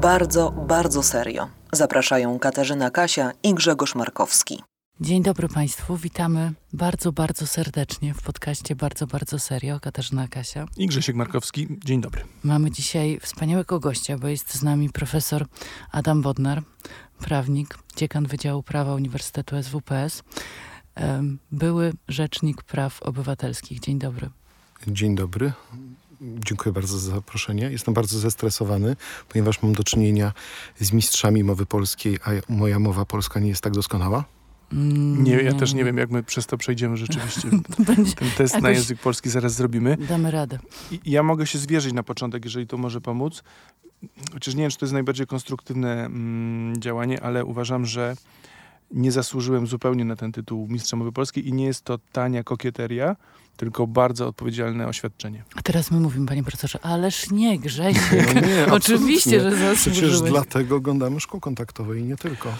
Bardzo, bardzo serio. Zapraszają Katarzyna Kasia i Grzegorz Markowski. Dzień dobry Państwu, witamy bardzo, bardzo serdecznie w podcaście Bardzo, bardzo serio. Katarzyna Kasia. I Grzesiek Markowski. Dzień dobry. Mamy dzisiaj wspaniałego gościa, bo jest z nami profesor Adam Bodnar, prawnik, dziekan Wydziału Prawa Uniwersytetu SWPS, były rzecznik praw obywatelskich. Dzień dobry. Dzień dobry. Dziękuję bardzo za zaproszenie. Jestem bardzo zestresowany, ponieważ mam do czynienia z mistrzami mowy polskiej, a moja mowa polska nie jest tak doskonała. Mm, nie, ja też nie wiem, jak my przez to przejdziemy rzeczywiście. Będzie Ten test na język polski zaraz zrobimy. Damy radę. I ja mogę się zwierzyć na początek, jeżeli to może pomóc. Chociaż nie wiem, czy to jest najbardziej konstruktywne mm, działanie, ale uważam, że nie zasłużyłem zupełnie na ten tytuł Mistrza Mowy Polskiej i nie jest to tania kokieteria, tylko bardzo odpowiedzialne oświadczenie. A teraz my mówimy, panie profesorze, ależ nie, Grzesiek. No nie, Oczywiście, że zasłużyłeś. Przecież dlatego oglądamy szkół kontaktowe i nie tylko.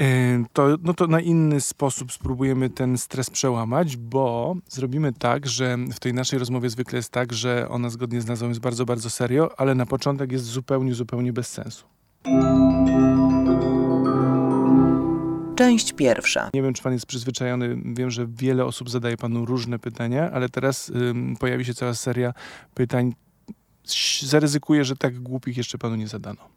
E, to, no to na inny sposób spróbujemy ten stres przełamać, bo zrobimy tak, że w tej naszej rozmowie zwykle jest tak, że ona zgodnie z nazwą jest bardzo, bardzo serio, ale na początek jest zupełnie, zupełnie bez sensu. Część pierwsza. Nie wiem, czy pan jest przyzwyczajony. Wiem, że wiele osób zadaje panu różne pytania, ale teraz ym, pojawi się cała seria pytań. Zaryzykuję, że tak głupich jeszcze panu nie zadano.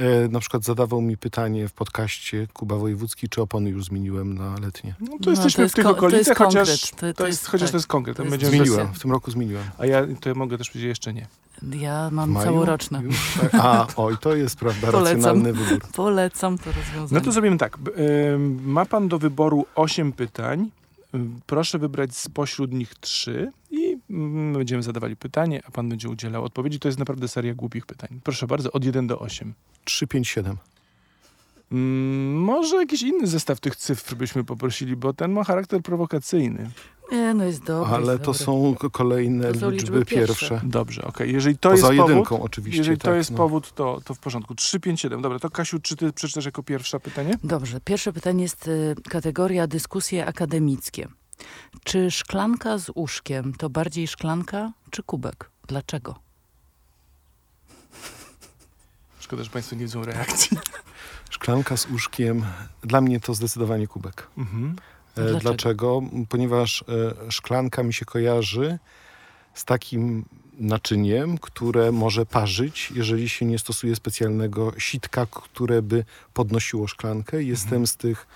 E, na przykład zadawał mi pytanie w podcaście Kuba Wojewódzki, czy opony już zmieniłem na letnie. No to jesteśmy no, to w tych okolicach, chociaż, to, to, jest, chociaż tak. to jest konkret. To jest zmieniłem, w tym roku zmieniłem. A ja to ja mogę też powiedzieć jeszcze nie. Ja mam całoroczne. Tak? A, oj, to jest prawda, racjonalny wybór. Polecam to rozwiązanie. No to zrobimy tak. Ma pan do wyboru 8 pytań. Proszę wybrać spośród nich trzy i my będziemy zadawali pytanie, a pan będzie udzielał odpowiedzi. To jest naprawdę seria głupich pytań. Proszę bardzo, od 1 do 8. 3, 5, 7. może jakiś inny zestaw tych cyfr byśmy poprosili, bo ten ma charakter prowokacyjny. Nie, no jest dobry. Ale jest to dobry. są kolejne to są liczby, liczby pierwsze. pierwsze. Dobrze, okej. Okay. Jeżeli to Poza jest jedynką powód, oczywiście. Jeżeli tak, to jest no. powód, to, to w porządku. 3, 5, 7. Dobra, to Kasiu, czy ty przeczytasz jako pierwsze pytanie? Dobrze. Pierwsze pytanie jest y, kategoria dyskusje akademickie. Czy szklanka z uszkiem to bardziej szklanka czy kubek? Dlaczego? Szkoda, że Państwo nie widzą reakcji. Szklanka z uszkiem, dla mnie to zdecydowanie kubek. Mhm. Dlaczego? Dlaczego? Ponieważ e, szklanka mi się kojarzy z takim naczyniem, które może parzyć, jeżeli się nie stosuje specjalnego sitka, które by podnosiło szklankę. Jestem mhm. z tych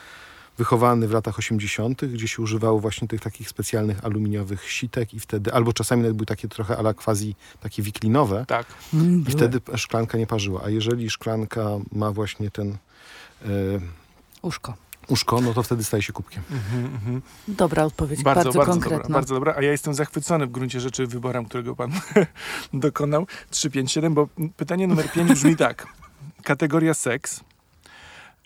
wychowany w latach 80., gdzie się używało właśnie tych takich specjalnych aluminiowych sitek i wtedy, albo czasami nawet były takie trochę ala quasi takie wiklinowe. Tak. Mm, I wtedy szklanka nie parzyła. A jeżeli szklanka ma właśnie ten... E, Uszko uszko, no to wtedy staje się kubkiem. Mm -hmm. Dobra odpowiedź, bardzo, bardzo, bardzo konkretna. Dobra, bardzo dobra, a ja jestem zachwycony w gruncie rzeczy wyborem, którego pan dokonał. 3, 5, 7, bo pytanie numer 5 brzmi tak. Kategoria seks.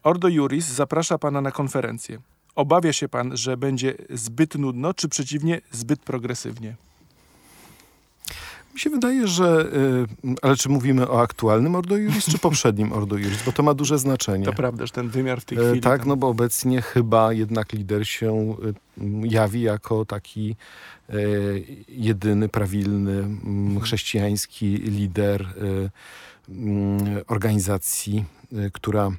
Ordo Juris zaprasza pana na konferencję. Obawia się pan, że będzie zbyt nudno, czy przeciwnie, zbyt progresywnie? Mi się wydaje, że. Yy, ale czy mówimy o aktualnym Ordo Juris, czy poprzednim Ordo Juris? Bo to ma duże znaczenie. To prawda, że ten wymiar w tej chwili. Yy, tak, tam... no bo obecnie chyba jednak lider się yy, jawi jako taki y, jedyny, prawilny, chrześcijański lider y, organizacji, y, która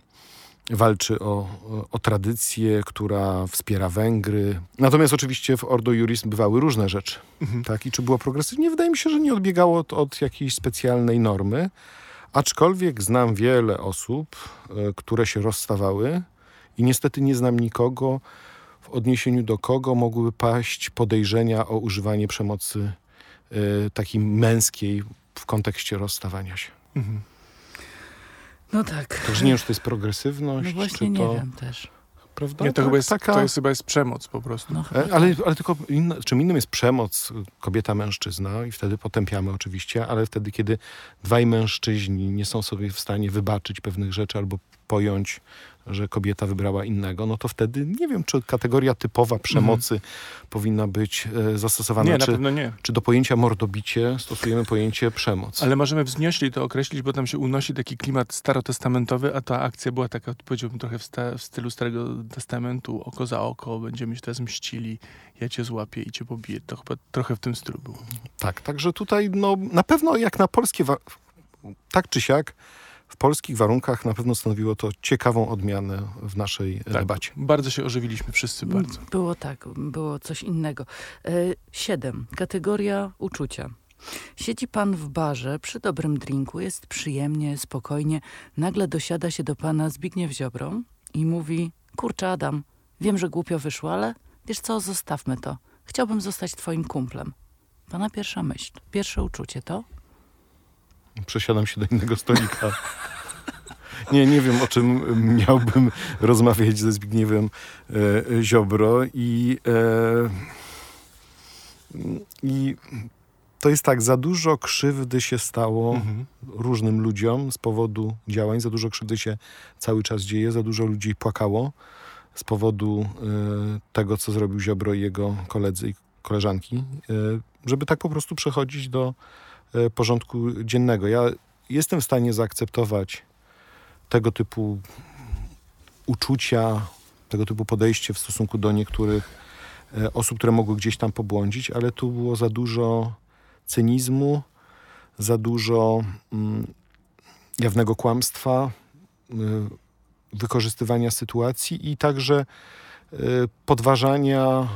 walczy o, o tradycję, która wspiera Węgry. Natomiast oczywiście w Ordo Juris bywały różne rzeczy. Mhm. Tak? I czy było progresywnie? Wydaje mi się, że nie odbiegało od, od jakiejś specjalnej normy. Aczkolwiek znam wiele osób, y, które się rozstawały i niestety nie znam nikogo, w odniesieniu do kogo mogłyby paść podejrzenia o używanie przemocy y, takiej męskiej w kontekście rozstawania się. Mhm. No tak. Także nie wiem, czy to jest progresywność, no właśnie czy nie to... wiem też. Prawda? Nie, to, tak, chyba jest, taka... to jest chyba jest przemoc po prostu. No, e, ale, ale tylko inna, czym innym jest przemoc kobieta-mężczyzna i wtedy potępiamy oczywiście, ale wtedy, kiedy dwaj mężczyźni nie są sobie w stanie wybaczyć pewnych rzeczy albo pojąć że kobieta wybrała innego, no to wtedy nie wiem, czy kategoria typowa przemocy powinna być e, zastosowana, Nie, na czy, pewno nie. czy do pojęcia mordobicie stosujemy pojęcie przemoc. Ale możemy wzniośli to określić, bo tam się unosi taki klimat starotestamentowy, a ta akcja była taka, powiedziałbym, trochę w, sta- w stylu Starego Testamentu. Oko za oko, będziemy się teraz mścili, ja cię złapię i cię pobiję. To chyba trochę w tym stylu było. Tak, także tutaj no, na pewno jak na polskie, wa- tak czy siak, w polskich warunkach na pewno stanowiło to ciekawą odmianę w naszej Tak, debacie. Bardzo się ożywiliśmy wszyscy, bardzo. Było tak, było coś innego. E, Siedem. Kategoria uczucia. Siedzi pan w barze przy dobrym drinku, jest przyjemnie, spokojnie. Nagle dosiada się do pana Zbigniew Ziobro i mówi: Kurczę, Adam, wiem, że głupio wyszło, ale wiesz co, zostawmy to. Chciałbym zostać twoim kumplem. Pana pierwsza myśl, pierwsze uczucie to? Przesiadam się do innego stolika. Nie, nie wiem, o czym miałbym rozmawiać ze Zbigniewem e, Ziobro i, e, i to jest tak, za dużo krzywdy się stało Mhm. różnym ludziom z powodu działań, za dużo krzywdy się cały czas dzieje, za dużo ludzi płakało z powodu e, tego, co zrobił Ziobro i jego koledzy i koleżanki, e, żeby tak po prostu przechodzić do porządku dziennego. Ja jestem w stanie zaakceptować tego typu uczucia, tego typu podejście w stosunku do niektórych e, osób, które mogły gdzieś tam pobłądzić, ale tu było za dużo cynizmu, za dużo mm, jawnego kłamstwa, y, wykorzystywania sytuacji i także podważania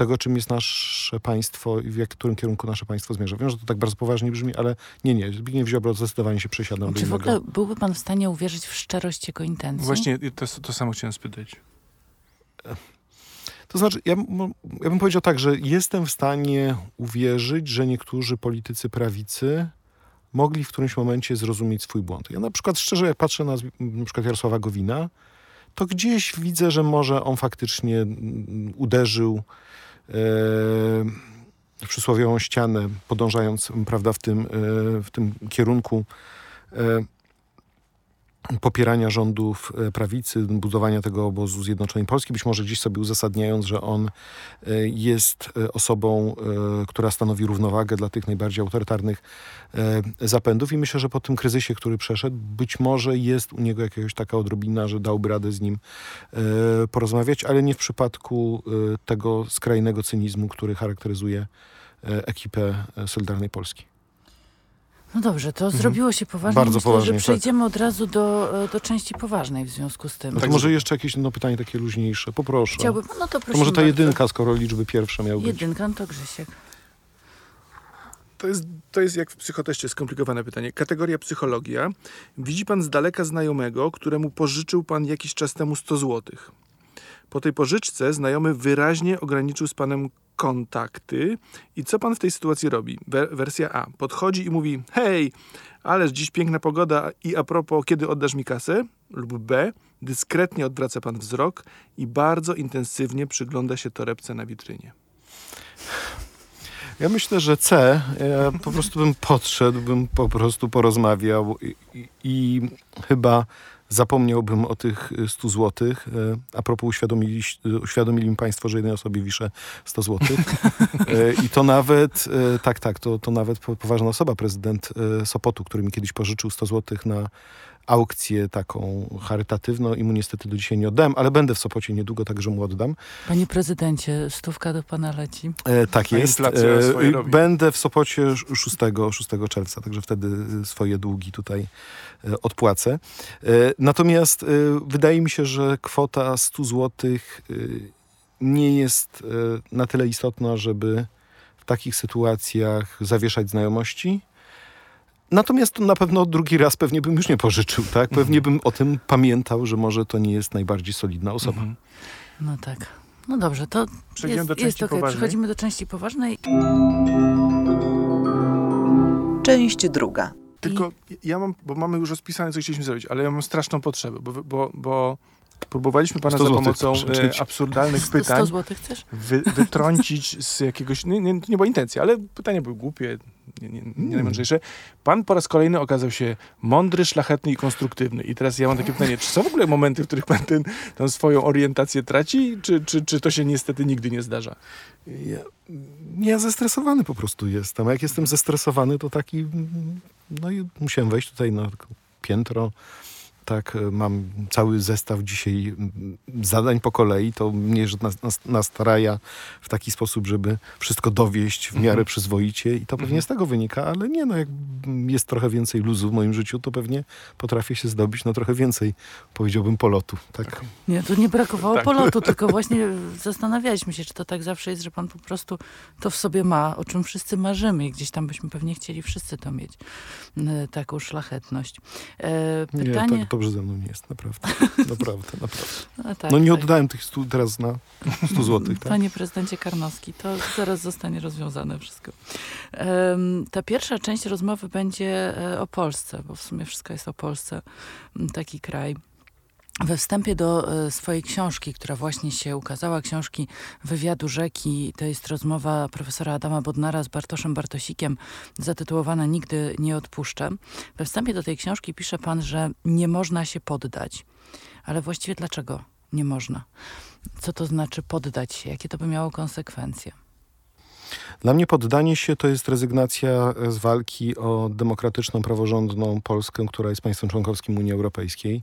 tego, czym jest nasze państwo i w jak, którym kierunku nasze państwo zmierza. Wiem, że to tak bardzo poważnie brzmi, ale nie, nie. Zbigniew Ziobro zdecydowanie się przesiadam do Czy w ogóle byłby pan w stanie uwierzyć w szczerość jego intencji? Właśnie to, to samo chciałem spytać. To znaczy, ja, bym- ja bym powiedział tak, że jestem w stanie uwierzyć, że niektórzy politycy prawicy mogli w którymś momencie zrozumieć swój błąd. Ja na przykład szczerze, jak patrzę na, na przykład Jarosława Gowina, to gdzieś widzę, że może on faktycznie uderzył przysłowiową ścianę, podążając prawda, w, tym, e, w tym kierunku. E, popierania rządów e, prawicy, budowania tego obozu Zjednoczonej Polski, być może gdzieś sobie uzasadniając, że on e, jest e, osobą, która stanowi równowagę dla tych najbardziej autorytarnych zapędów i myślę, że po tym kryzysie, który przeszedł, być może jest u niego jakaś taka odrobina, że dałby radę z nim porozmawiać, ale nie w przypadku tego skrajnego cynizmu, który charakteryzuje ekipę Solidarnej Polski. No dobrze, to zrobiło się poważnie. Bardzo Myślę, poważnie, że tak. przejdziemy od razu do, e, do części poważnej w związku z tym. No to Tak, może jeszcze jakieś no, pytanie takie luźniejsze. Poproszę. Chciałbym, no to to może ta bardzo. jedynka, skoro liczby pierwsze miały być. Jedynka, no to Grzesiek. To jest, to jest jak w psychoteście skomplikowane pytanie. Kategoria psychologia. Widzi pan z daleka znajomego, któremu pożyczył pan jakiś czas temu 100 złotych. Po tej pożyczce znajomy wyraźnie ograniczył z panem kontakty. I co pan w tej sytuacji robi? Wer- wersja A. Podchodzi i mówi: Hej, ależ dziś piękna pogoda i a propos, kiedy oddasz mi kasę? Lub B. Dyskretnie odwraca pan wzrok i bardzo intensywnie przygląda się torebce na witrynie. Ja myślę, że C. Ja po prostu bym podszedł, bym po prostu porozmawiał i, i, i chyba zapomniałbym o tych y, 100 złotych. E, A propos uświadomili, uświadomili mi państwo, że jednej osobie wiszę 100 złotych. E, I to nawet, tak, tak, to, to nawet po- poważna osoba, prezydent Sopotu, który mi kiedyś pożyczył 100 złotych na aukcję taką charytatywną i mu niestety do dzisiaj nie oddałem, ale będę w Sopocie niedługo, także mu oddam. Panie prezydencie, stówka do pana leci. E, tak A jest. E. Będę w Sopocie sz- 6, 6 czerwca, także wtedy e, swoje długi tutaj e, odpłacę. E, natomiast e, wydaje mi się, że kwota 100 zł nie jest e, na tyle istotna, żeby w takich sytuacjach zawieszać znajomości. Natomiast na pewno drugi raz pewnie bym już nie pożyczył, tak? Pewnie bym o tym pamiętał, że może to nie jest najbardziej solidna osoba. Mhm. No tak. No dobrze, to Przejdziemy jest, do części jest okej. poważnej. Przechodzimy do części poważnej. Część druga. Tylko ja mam, bo mamy już rozpisane, co chcieliśmy zrobić, ale ja mam straszną potrzebę, bo, bo, bo próbowaliśmy pana 100 za pomocą e, absurdalnych 100, 100 pytań złotych chcesz? wy, wytrącić z jakiegoś, nie, nie, nie była intencja, ale pytania były głupie, nie, nie, nie najmądrzejsze. Pan po raz kolejny okazał się mądry, szlachetny i konstruktywny. I teraz ja mam takie pytanie, czy są w ogóle momenty, w których pan ten, tę swoją orientację traci, czy, czy, czy to się niestety nigdy nie zdarza? Ja, ja zestresowany po prostu jestem. A jak jestem zestresowany, to taki. No i musiałem wejść tutaj na piętro. Tak, e, mam cały zestaw dzisiaj mm, zadań po kolei. To mnie że nas, nas, nastraja w taki sposób, żeby wszystko dowieść w miarę przyzwoicie. I to pewnie z tego wynika, ale nie, no jak jest trochę więcej luzu w moim życiu, to pewnie potrafię się zdobyć na trochę więcej, powiedziałbym, polotu. Tak. Nie, tu nie brakowało Tak. polotu, tylko właśnie zastanawialiśmy się, czy to tak zawsze jest, że pan po prostu to w sobie ma, o czym wszyscy marzymy i gdzieś tam byśmy pewnie chcieli wszyscy to mieć, taką szlachetność. E, Nie, pytanie... tak dobrze ze mną nie jest, naprawdę. Naprawdę, naprawdę. No, tak, No nie tak. oddałem tych stu, teraz na 100 złotych, tak? Panie prezydencie Karnowski, to zaraz zostanie rozwiązane wszystko. Em, Ta pierwsza część rozmowy będzie e, o Polsce, bo w sumie wszystko jest o Polsce, taki kraj. We wstępie do e, swojej książki, która właśnie się ukazała, książki Wywiadu Rzeki, to jest rozmowa profesora Adama Bodnara z Bartoszem Bartosikiem, zatytułowana Nigdy nie odpuszczę. We wstępie do tej książki pisze pan, że nie można się poddać. Ale właściwie dlaczego nie można? Co to znaczy poddać się? Jakie to by miało konsekwencje? Dla mnie poddanie się to jest rezygnacja z walki o demokratyczną, praworządną Polskę, która jest państwem członkowskim Unii Europejskiej.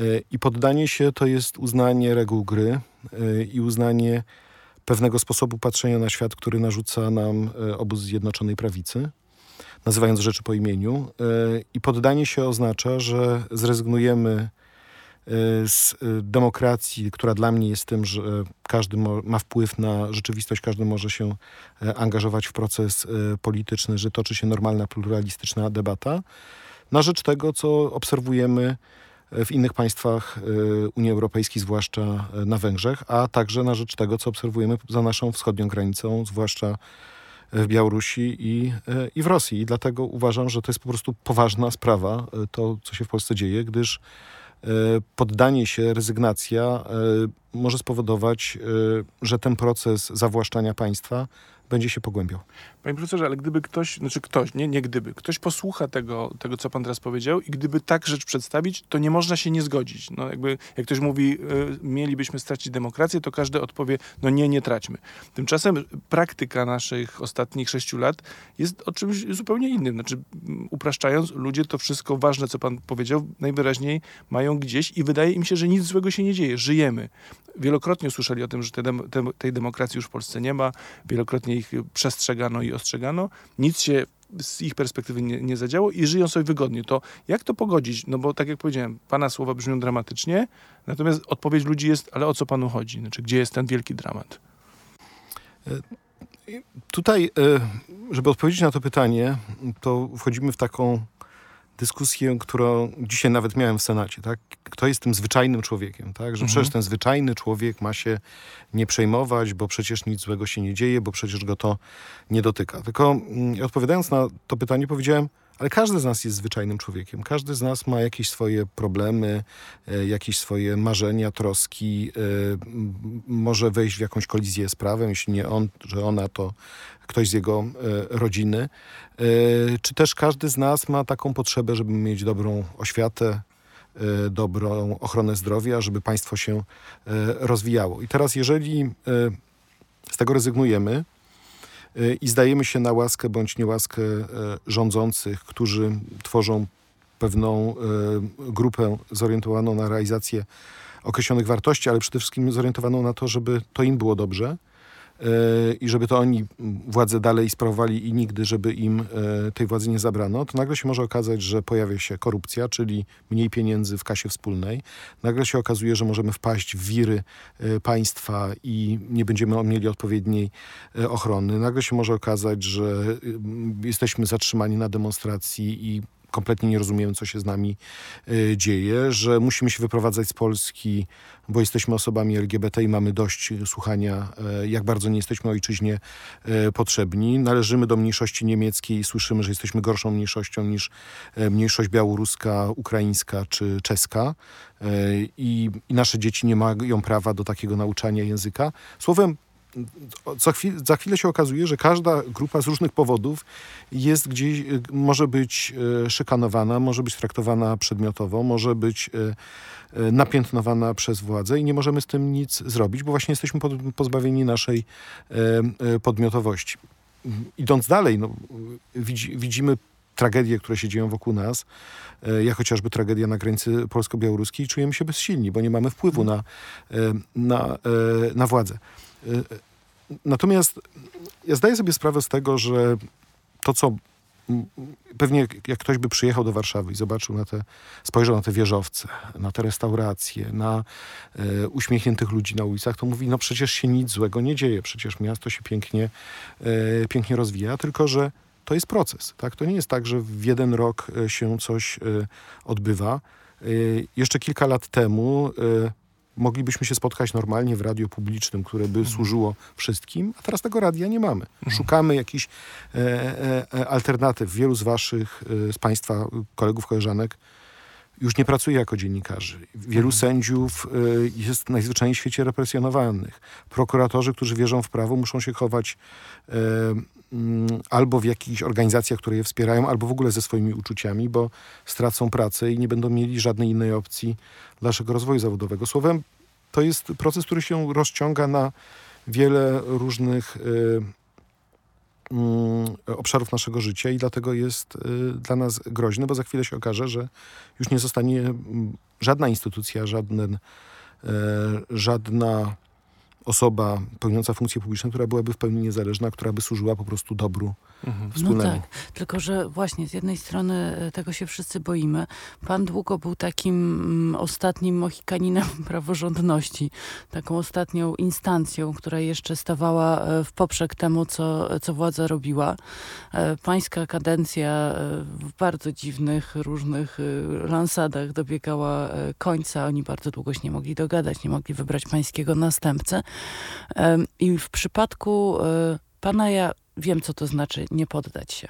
Y, I poddanie się to jest uznanie reguł gry y, i uznanie pewnego sposobu patrzenia na świat, który narzuca nam y, obóz Zjednoczonej Prawicy, nazywając rzeczy po imieniu. I poddanie się oznacza, że zrezygnujemy z demokracji, która dla mnie jest tym, że każdy ma wpływ na rzeczywistość, każdy może się e, angażować w proces e, polityczny, że toczy się normalna, pluralistyczna debata, na rzecz tego, co obserwujemy e, w innych państwach e, Unii Europejskiej, zwłaszcza e, na Węgrzech, a także na rzecz tego, co obserwujemy za naszą wschodnią granicą, zwłaszcza w Białorusi i, i w Rosji. I dlatego uważam, że to jest po prostu poważna sprawa, to, co się w Polsce dzieje, gdyż poddanie się, rezygnacja może spowodować, że ten proces zawłaszczania państwa będzie się pogłębiał. Panie profesorze, ale gdyby ktoś, znaczy ktoś, nie, nie gdyby, ktoś posłucha tego, tego, co pan teraz powiedział i gdyby tak rzecz przedstawić, to nie można się nie zgodzić. No jakby, jak ktoś mówi, y, mielibyśmy stracić demokrację, to każdy odpowie, no nie, nie traćmy. Tymczasem praktyka naszych ostatnich sześciu lat jest o czymś zupełnie innym. Znaczy, upraszczając, ludzie to wszystko ważne, co pan powiedział, najwyraźniej mają gdzieś i wydaje im się, że nic złego się nie dzieje. Żyjemy. Wielokrotnie usłyszeli o tym, że te dem- te, tej demokracji już w Polsce nie ma. Wielokrotnie ich przestrzegano i ostrzegano. Nic się z ich perspektywy nie, nie zadziało i żyją sobie wygodnie. To jak to pogodzić? No bo tak jak powiedziałem, pana słowa brzmią dramatycznie, natomiast odpowiedź ludzi jest, ale o co panu chodzi? Znaczy, gdzie jest ten wielki dramat? Tutaj, e, żeby odpowiedzieć na to pytanie, to wchodzimy w taką dyskusję, którą dzisiaj nawet miałem w Senacie, tak? Kto jest tym zwyczajnym człowiekiem, tak? Że przecież ten zwyczajny człowiek ma się nie przejmować, bo przecież nic złego się nie dzieje, bo przecież go to nie dotyka. Tylko mm, odpowiadając na to pytanie powiedziałem, ale każdy z nas jest zwyczajnym człowiekiem. Każdy z nas ma jakieś swoje problemy, e, jakieś swoje marzenia, troski. e, Może wejść w jakąś kolizję z prawem, jeśli nie on, że ona, to ktoś z jego e, rodziny. Czy też każdy z nas ma taką potrzebę, żeby mieć dobrą oświatę, dobrą ochronę zdrowia, żeby państwo się rozwijało. I teraz, jeżeli z tego rezygnujemy, i zdajemy się na łaskę bądź niełaskę e, rządzących, którzy tworzą pewną e, grupę zorientowaną na realizację określonych wartości, ale przede wszystkim zorientowaną na to, żeby to im było dobrze i żeby to oni władzę dalej sprawowali i nigdy, żeby im e, tej władzy nie zabrano, to nagle się może okazać, że pojawia się korupcja, czyli mniej pieniędzy w kasie wspólnej. Nagle się okazuje, że możemy wpaść w wiry e, państwa i nie będziemy mieli odpowiedniej e, ochrony. Nagle się może okazać, że jesteśmy zatrzymani na demonstracji i kompletnie nie rozumiemy, co się z nami e, dzieje, że musimy się wyprowadzać z Polski, bo jesteśmy osobami LGBT i mamy dość słuchania, e, jak bardzo nie jesteśmy ojczyźnie potrzebni. Należymy do mniejszości niemieckiej i słyszymy, że jesteśmy gorszą mniejszością niż mniejszość białoruska, ukraińska czy czeska i, i nasze dzieci nie mają prawa do takiego nauczania języka. Słowem, co chwil, za chwilę się okazuje, że każda grupa z różnych powodów jest gdzieś, y, może być y, szykanowana, może być traktowana przedmiotowo, może być y, napiętnowana przez władzę i nie możemy z tym nic zrobić, bo właśnie jesteśmy pozbawieni naszej podmiotowości. Idąc dalej, no, widzi, widzimy tragedie, które się dzieją wokół nas, jak chociażby tragedia na granicy polsko-białoruskiej, czujemy się bezsilni, bo nie mamy wpływu na, na, na władzę. E, Natomiast ja zdaję sobie sprawę z tego, że to, co pewnie jak- ktoś by przyjechał do Warszawy i zobaczył na te, spojrzał na te wieżowce, na te restauracje, na e, uśmiechniętych ludzi na ulicach, to mówi, no przecież się nic złego nie dzieje, przecież miasto się pięknie, e, pięknie rozwija, tylko że to jest proces. Tak? To nie jest tak, że w jeden rok się coś e, odbywa. Jeszcze kilka lat temu moglibyśmy się spotkać normalnie w radiu publicznym, które by służyło wszystkim, a teraz tego radia nie mamy. Szukamy jakichś e, e, e, alternatyw. Wielu z waszych, e, z państwa kolegów, koleżanek już nie pracuje jako dziennikarzy. Wielu sędziów y, jest najzwyczajniej w świecie represjonowanych. Prokuratorzy, którzy wierzą w prawo, muszą się chować y, mm, albo w jakichś organizacjach, które je wspierają, albo w ogóle ze swoimi uczuciami, bo stracą pracę i nie będą mieli żadnej innej opcji dla naszego rozwoju zawodowego. Słowem, to jest proces, który się rozciąga na wiele różnych y, obszarów naszego życia i dlatego jest y, dla nas groźny, bo za chwilę się okaże, że już nie zostanie mm, żadna instytucja, żaden, e, żadna osoba pełniąca funkcję publiczną, która byłaby w pełni niezależna, która by służyła po prostu dobru No wspólnemu. tak, tylko że właśnie z jednej strony e, tego się wszyscy boimy. Pan długo był takim mm, ostatnim mohikaninem praworządności, taką ostatnią instancją, która jeszcze stawała e, w poprzek temu, co, co władza robiła. E, Pańska kadencja w bardzo dziwnych, różnych lansadach dobiegała końca. Oni bardzo długo się nie mogli dogadać, nie mogli wybrać pańskiego następcę. I w przypadku e, pana ja wiem, co to znaczy nie poddać się.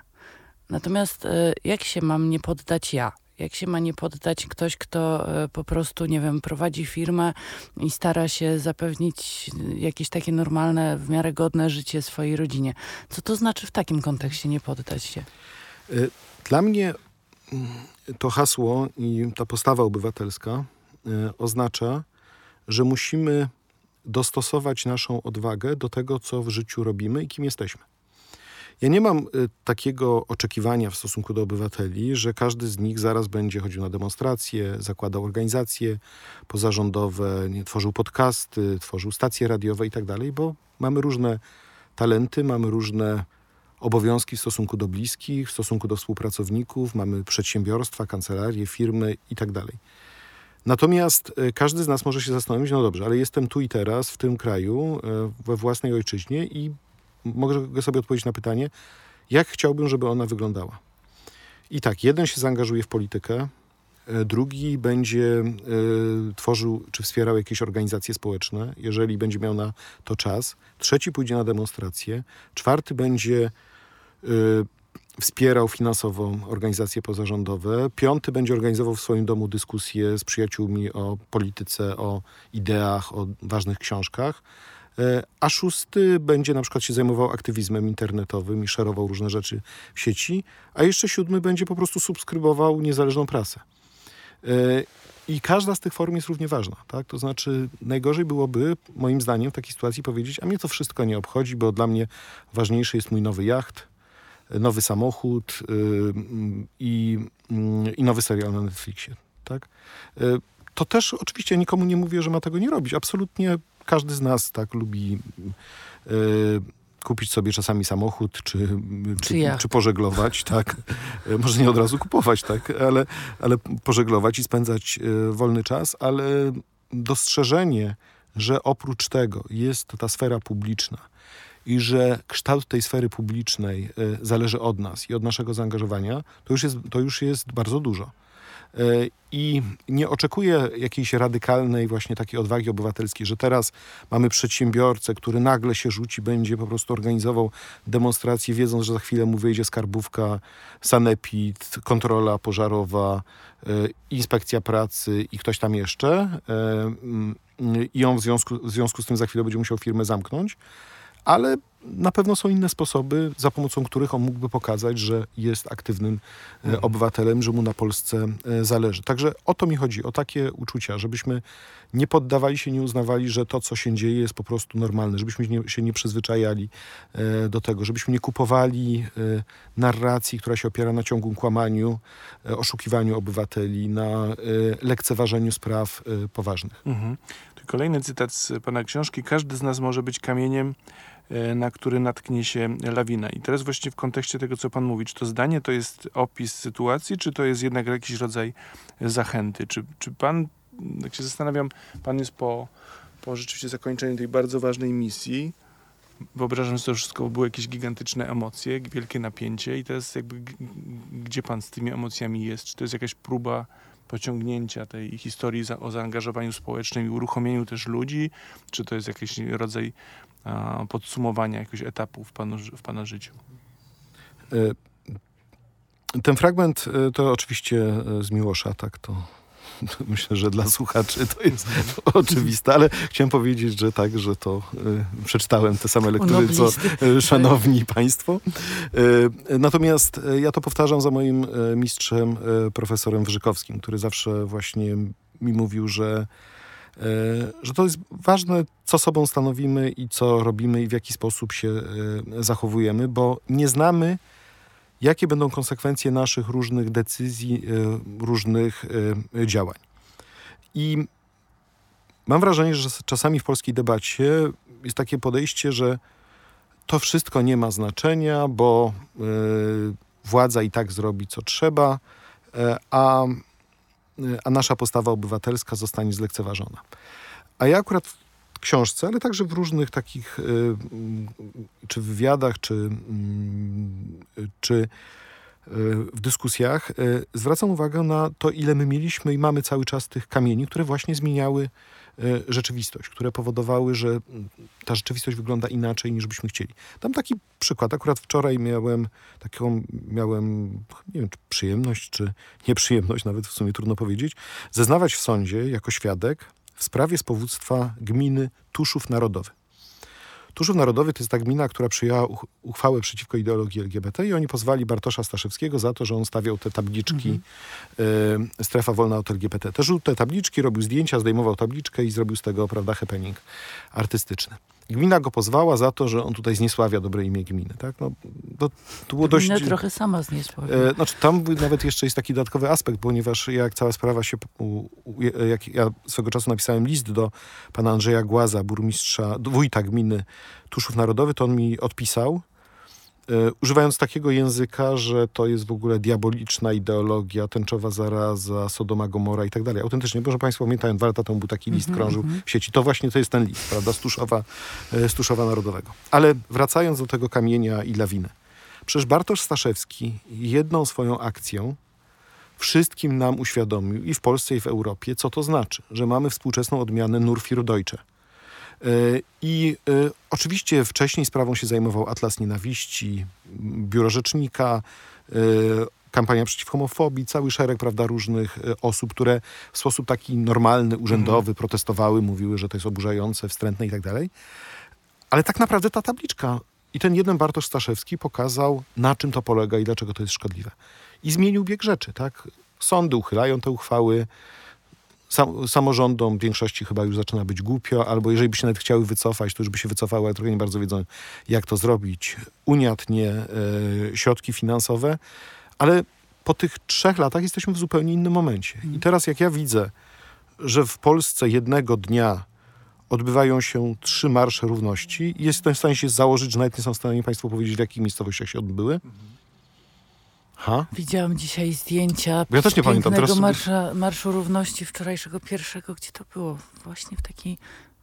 Natomiast e, jak się mam nie poddać ja? Jak się ma nie poddać ktoś, kto e, po prostu, nie wiem, prowadzi firmę i stara się zapewnić jakieś takie normalne, w miarę godne życie swojej rodzinie? Co to znaczy w takim kontekście nie poddać się? Dla mnie mm, to hasło i ta postawa obywatelska oznacza, że musimy dostosować naszą odwagę do tego, co w życiu robimy i kim jesteśmy. Ja nie mam y, takiego oczekiwania w stosunku do obywateli, że każdy z nich zaraz będzie chodził na demonstracje, zakładał organizacje pozarządowe, tworzył podcasty, tworzył stacje radiowe i tak bo mamy różne talenty, mamy różne obowiązki w stosunku do bliskich, w stosunku do współpracowników, mamy przedsiębiorstwa, kancelarie, firmy i tak. Natomiast e, każdy z nas może się zastanowić, no dobrze, ale jestem tu i teraz, w tym kraju, e, we własnej ojczyźnie i mogę sobie odpowiedzieć na pytanie, jak chciałbym, żeby ona wyglądała. I tak, jeden się zaangażuje w politykę, e, drugi będzie tworzył czy wspierał jakieś organizacje społeczne, jeżeli będzie miał na to czas, trzeci pójdzie na demonstracje, czwarty będzie wspierał finansowo organizacje pozarządowe. Piąty będzie organizował w swoim domu dyskusje z przyjaciółmi o polityce, o ideach, o ważnych książkach. E, A szósty będzie na przykład się zajmował aktywizmem internetowym i szerował różne rzeczy w sieci. A jeszcze siódmy będzie po prostu subskrybował niezależną prasę. E, I każda z tych form jest równie ważna. Tak? To znaczy, najgorzej byłoby, moim zdaniem, w takiej sytuacji powiedzieć, a mnie to wszystko nie obchodzi, bo dla mnie ważniejszy jest mój nowy jacht, nowy samochód y, mm, i, mm, i nowy serial na Netflixie. Tak? Y, To też oczywiście nikomu nie mówię, że ma tego nie robić. Absolutnie każdy z nas tak lubi y, kupić sobie czasami samochód, czy, czy, jacht. czy pożeglować, tak. Może nie od razu kupować, tak, ale, ale pożeglować i spędzać wolny czas, ale dostrzeżenie, że oprócz tego jest ta sfera publiczna, i że kształt tej sfery publicznej y, zależy od nas i od naszego zaangażowania, to już jest, to już jest bardzo dużo. e, i nie oczekuję jakiejś radykalnej właśnie takiej odwagi obywatelskiej, że teraz mamy przedsiębiorcę, który nagle się rzuci, będzie po prostu organizował demonstrację, wiedząc, że za chwilę mu wyjdzie skarbówka, sanepid, kontrola pożarowa, e, inspekcja pracy i ktoś tam jeszcze mm, i on w związku, w związku z tym za chwilę będzie musiał firmę zamknąć, ale na pewno są inne sposoby, za pomocą których on mógłby pokazać, że jest aktywnym e, obywatelem, że mu na Polsce e, zależy. Także o to mi chodzi, o takie uczucia, żebyśmy nie poddawali się, nie uznawali, że to, co się dzieje, jest po prostu normalne, żebyśmy się nie przyzwyczajali e, do tego, żebyśmy nie kupowali narracji, która się opiera na ciągłym kłamaniu, oszukiwaniu obywateli, na lekceważeniu spraw poważnych. Mhm. Kolejny cytat z pana książki. Każdy z nas może być kamieniem, e, na który natknie się lawina. I teraz właśnie w kontekście tego, co pan mówi, czy to zdanie to jest opis sytuacji, czy to jest jednak jakiś rodzaj zachęty? Czy, czy pan, jak się zastanawiam, pan jest po, po rzeczywiście zakończeniu tej bardzo ważnej misji, wyobrażam sobie, że to wszystko były jakieś gigantyczne emocje, wielkie napięcie i teraz jakby gdzie pan z tymi emocjami jest? Czy to jest jakaś próba pociągnięcia tej historii za, o zaangażowaniu społecznym i uruchomieniu też ludzi? Czy to jest jakiś rodzaj a, podsumowania jakiegoś etapu w, panu, w pana życiu? E, Ten fragment e, to oczywiście e, z Miłosza, tak to myślę, że dla słuchaczy to jest oczywiste, ale chciałem powiedzieć, że tak, że to e, przeczytałem te same lektury, co e, szanowni państwo. E, Natomiast e, ja to powtarzam za moim e, mistrzem, e, profesorem Wyżykowskim, który zawsze właśnie mi mówił, że że to jest ważne, co sobą stanowimy i co robimy i w jaki sposób się zachowujemy, bo nie znamy, jakie będą konsekwencje naszych różnych decyzji, e, różnych e, działań. I mam wrażenie, że czasami w polskiej debacie jest takie podejście, że to wszystko nie ma znaczenia, bo e, władza i tak zrobi, co trzeba, a, a nasza postawa obywatelska zostanie zlekceważona. A ja akurat książce, ale także w różnych takich, y, mm, czy wywiadach, czy, mm, czy y, w dyskusjach, y, zwracam uwagę na to, ile my mieliśmy i mamy cały czas tych kamieni, które właśnie zmieniały y, rzeczywistość, które powodowały, że mm, ta rzeczywistość wygląda inaczej niż byśmy chcieli. Dam taki przykład. Akurat wczoraj miałem taką, miałem, nie wiem, czy przyjemność, czy nieprzyjemność, nawet w sumie trudno powiedzieć, zeznawać w sądzie jako świadek w sprawie z powództwa gminy Tuszów Narodowy. Tuszów Narodowy to jest ta gmina, która przyjęła uch- uchwałę przeciwko ideologii LGBT i oni pozwali Bartosza Staszewskiego za to, że on stawiał te tabliczki y, strefa wolna od LGBT. Te żółte tabliczki, robił zdjęcia, zdejmował tabliczkę i zrobił z tego, prawda, happening artystyczny. Gmina go pozwała za to, że on tutaj zniesławia dobre imię gminy. Tak? No, to, to było dość... Gminę trochę sama zniesławiła. E, Znaczy, tam nawet jeszcze jest taki dodatkowy aspekt, ponieważ jak cała sprawa się. u- u- Jak ja swego czasu napisałem list do pana Andrzeja Głaza, burmistrza, wójta gminy Tuszów Narodowy, to on mi odpisał, e, używając takiego języka, że to jest w ogóle diaboliczna ideologia, tęczowa zaraza, Sodoma Gomora i tak dalej. Autentycznie, proszę państwa, pamiętają, dwa lata temu był taki list, krążył w sieci. To właśnie to jest ten list, prawda, z Tuszowa, e, Narodowego. Ale wracając do tego kamienia i lawiny. Przecież Bartosz Staszewski jedną swoją akcją wszystkim nam uświadomił i w Polsce, i w Europie, co to znaczy, że mamy współczesną odmianę Nurfir Deutsche. E, I e, oczywiście wcześniej sprawą się zajmował Atlas Nienawiści, Biuro Rzecznika, e, kampania przeciw homofobii, cały szereg prawda, różnych osób, które w sposób taki normalny, urzędowy protestowały, mówiły, że to jest oburzające, wstrętne i tak dalej. Ale tak naprawdę ta tabliczka i ten jeden Bartosz Staszewski pokazał, na czym to polega i dlaczego to jest szkodliwe. I zmienił bieg rzeczy, tak? Sądy uchylają te uchwały, sam, samorządom większości chyba już zaczyna być głupio, albo jeżeli by się nawet chciały wycofać, to już by się wycofały, ale trochę nie bardzo wiedzą, jak to zrobić. Unia tnie e, środki finansowe, ale po tych trzech latach jesteśmy w zupełnie innym momencie. I teraz jak ja widzę, że w Polsce jednego dnia odbywają się trzy marsze równości jestem w stanie się założyć, że nawet nie są w stanie Państwo powiedzieć, w jakich miejscowościach się odbyły. Ha? Widziałam dzisiaj zdjęcia ja też nie pamiętam, teraz- marsza, Marszu Równości wczorajszego pierwszego. Gdzie to było? Właśnie w takiej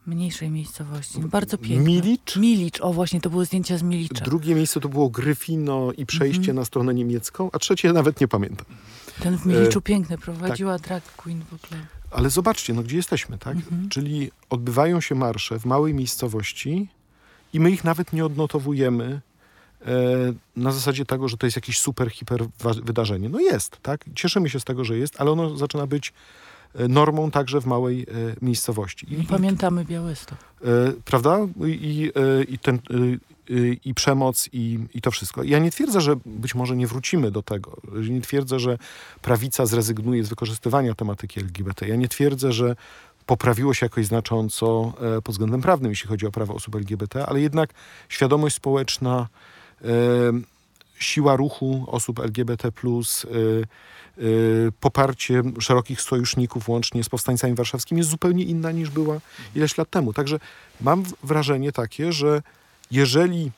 mniejszej miejscowości. Bardzo piękne. Milicz? Milicz. O, właśnie, to były zdjęcia z Milicza. Drugie miejsce to było Gryfino i przejście na stronę niemiecką, a trzecie nawet nie pamiętam. Ten w Miliczu piękny, prowadziła drag queen w ogóle. Ale zobaczcie, no gdzie jesteśmy, tak? Mhm. Czyli odbywają się marsze w małej miejscowości i my ich nawet nie odnotowujemy e, na zasadzie tego, że to jest jakieś super, hiper wydarzenie. No jest, tak? Cieszymy się z tego, że jest, ale ono zaczyna być e, normą także w małej e, miejscowości. I, Pamiętamy Białystok. E, prawda? I, e, i, ten, e, e, i przemoc, i, i to wszystko. Ja nie twierdzę, że być może nie wrócimy do tego. Nie twierdzę, że prawica zrezygnuje z wykorzystywania tematyki LGBT. Ja nie twierdzę, że poprawiło się jakoś znacząco e, pod względem prawnym, jeśli chodzi o prawa osób LGBT, ale jednak świadomość społeczna, e, siła ruchu osób LGBT, e, e, poparcie szerokich sojuszników, łącznie z powstańcami warszawskimi, jest zupełnie inna niż była ileś lat temu. Także mam wrażenie takie, że jeżeli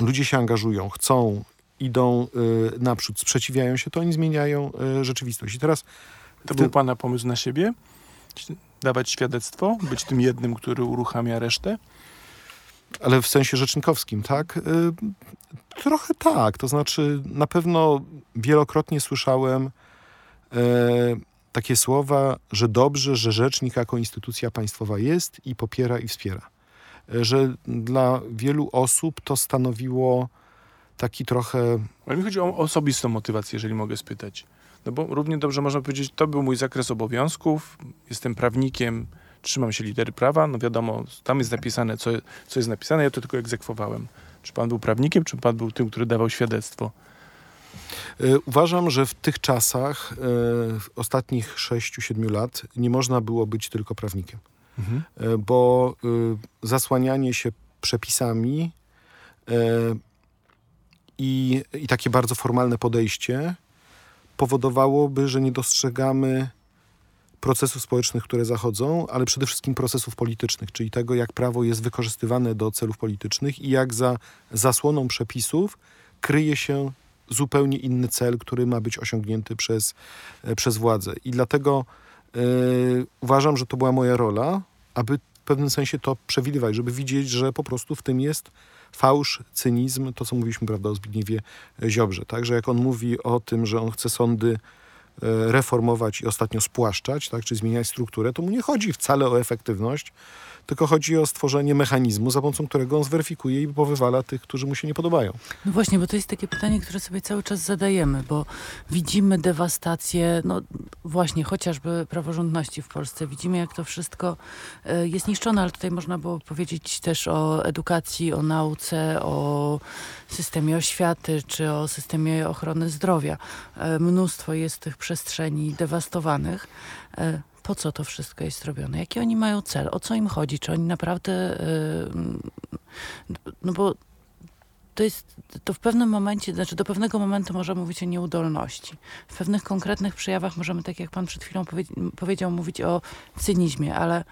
ludzie się angażują, chcą, idą y, naprzód, sprzeciwiają się, to oni zmieniają rzeczywistość. I teraz To był pana pomysł na siebie? Dawać świadectwo? Być tym jednym, który uruchamia resztę? Ale w sensie rzecznikowskim, tak? Y, Trochę tak. To znaczy, na pewno wielokrotnie słyszałem e, takie słowa, że dobrze, że rzecznik jako instytucja państwowa jest i popiera i wspiera. E, Że dla wielu osób to stanowiło taki trochę Ale mi chodzi o osobistą motywację, jeżeli mogę spytać. No bo równie dobrze można powiedzieć, to był mój zakres obowiązków, jestem prawnikiem, trzymam się litery prawa, no wiadomo, tam jest napisane, co, co jest napisane, ja to tylko egzekwowałem. Czy pan był prawnikiem, czy pan był tym, który dawał świadectwo? E, Uważam, że w tych czasach, e, ostatnich 6-7 lat, nie można było być tylko prawnikiem, Mhm. E, bo e, zasłanianie się przepisami i, i takie bardzo formalne podejście powodowałoby, że nie dostrzegamy procesów społecznych, które zachodzą, ale przede wszystkim procesów politycznych, czyli tego, jak prawo jest wykorzystywane do celów politycznych i jak za zasłoną przepisów kryje się zupełnie inny cel, który ma być osiągnięty przez, e, przez władzę. I dlatego e, uważam, że to była moja rola, aby w pewnym sensie to przewidywać, żeby widzieć, że po prostu w tym jest fałsz, cynizm, to co mówiliśmy prawda, o Zbigniewie Ziobrze. Także jak on mówi o tym, że on chce sądy reformować i ostatnio spłaszczać, tak, czy zmieniać strukturę, to mu nie chodzi wcale o efektywność, tylko chodzi o stworzenie mechanizmu, za pomocą którego on zweryfikuje i powywala tych, którzy mu się nie podobają. No właśnie, bo to jest takie pytanie, które sobie cały czas zadajemy, bo widzimy dewastację, no właśnie, chociażby praworządności w Polsce. Widzimy, jak to wszystko e, jest niszczone, ale tutaj można było powiedzieć też o edukacji, o nauce, o systemie oświaty, czy o systemie ochrony zdrowia. E, Mnóstwo jest tych przestrzeni dewastowanych. E, Po co to wszystko jest robione? Jaki oni mają cel? O co im chodzi? Czy oni naprawdę... e, No bo to jest, to w pewnym momencie, znaczy do pewnego momentu możemy mówić o nieudolności. W pewnych konkretnych przejawach możemy, tak jak pan przed chwilą powie, powiedział, mówić o cynizmie, ale,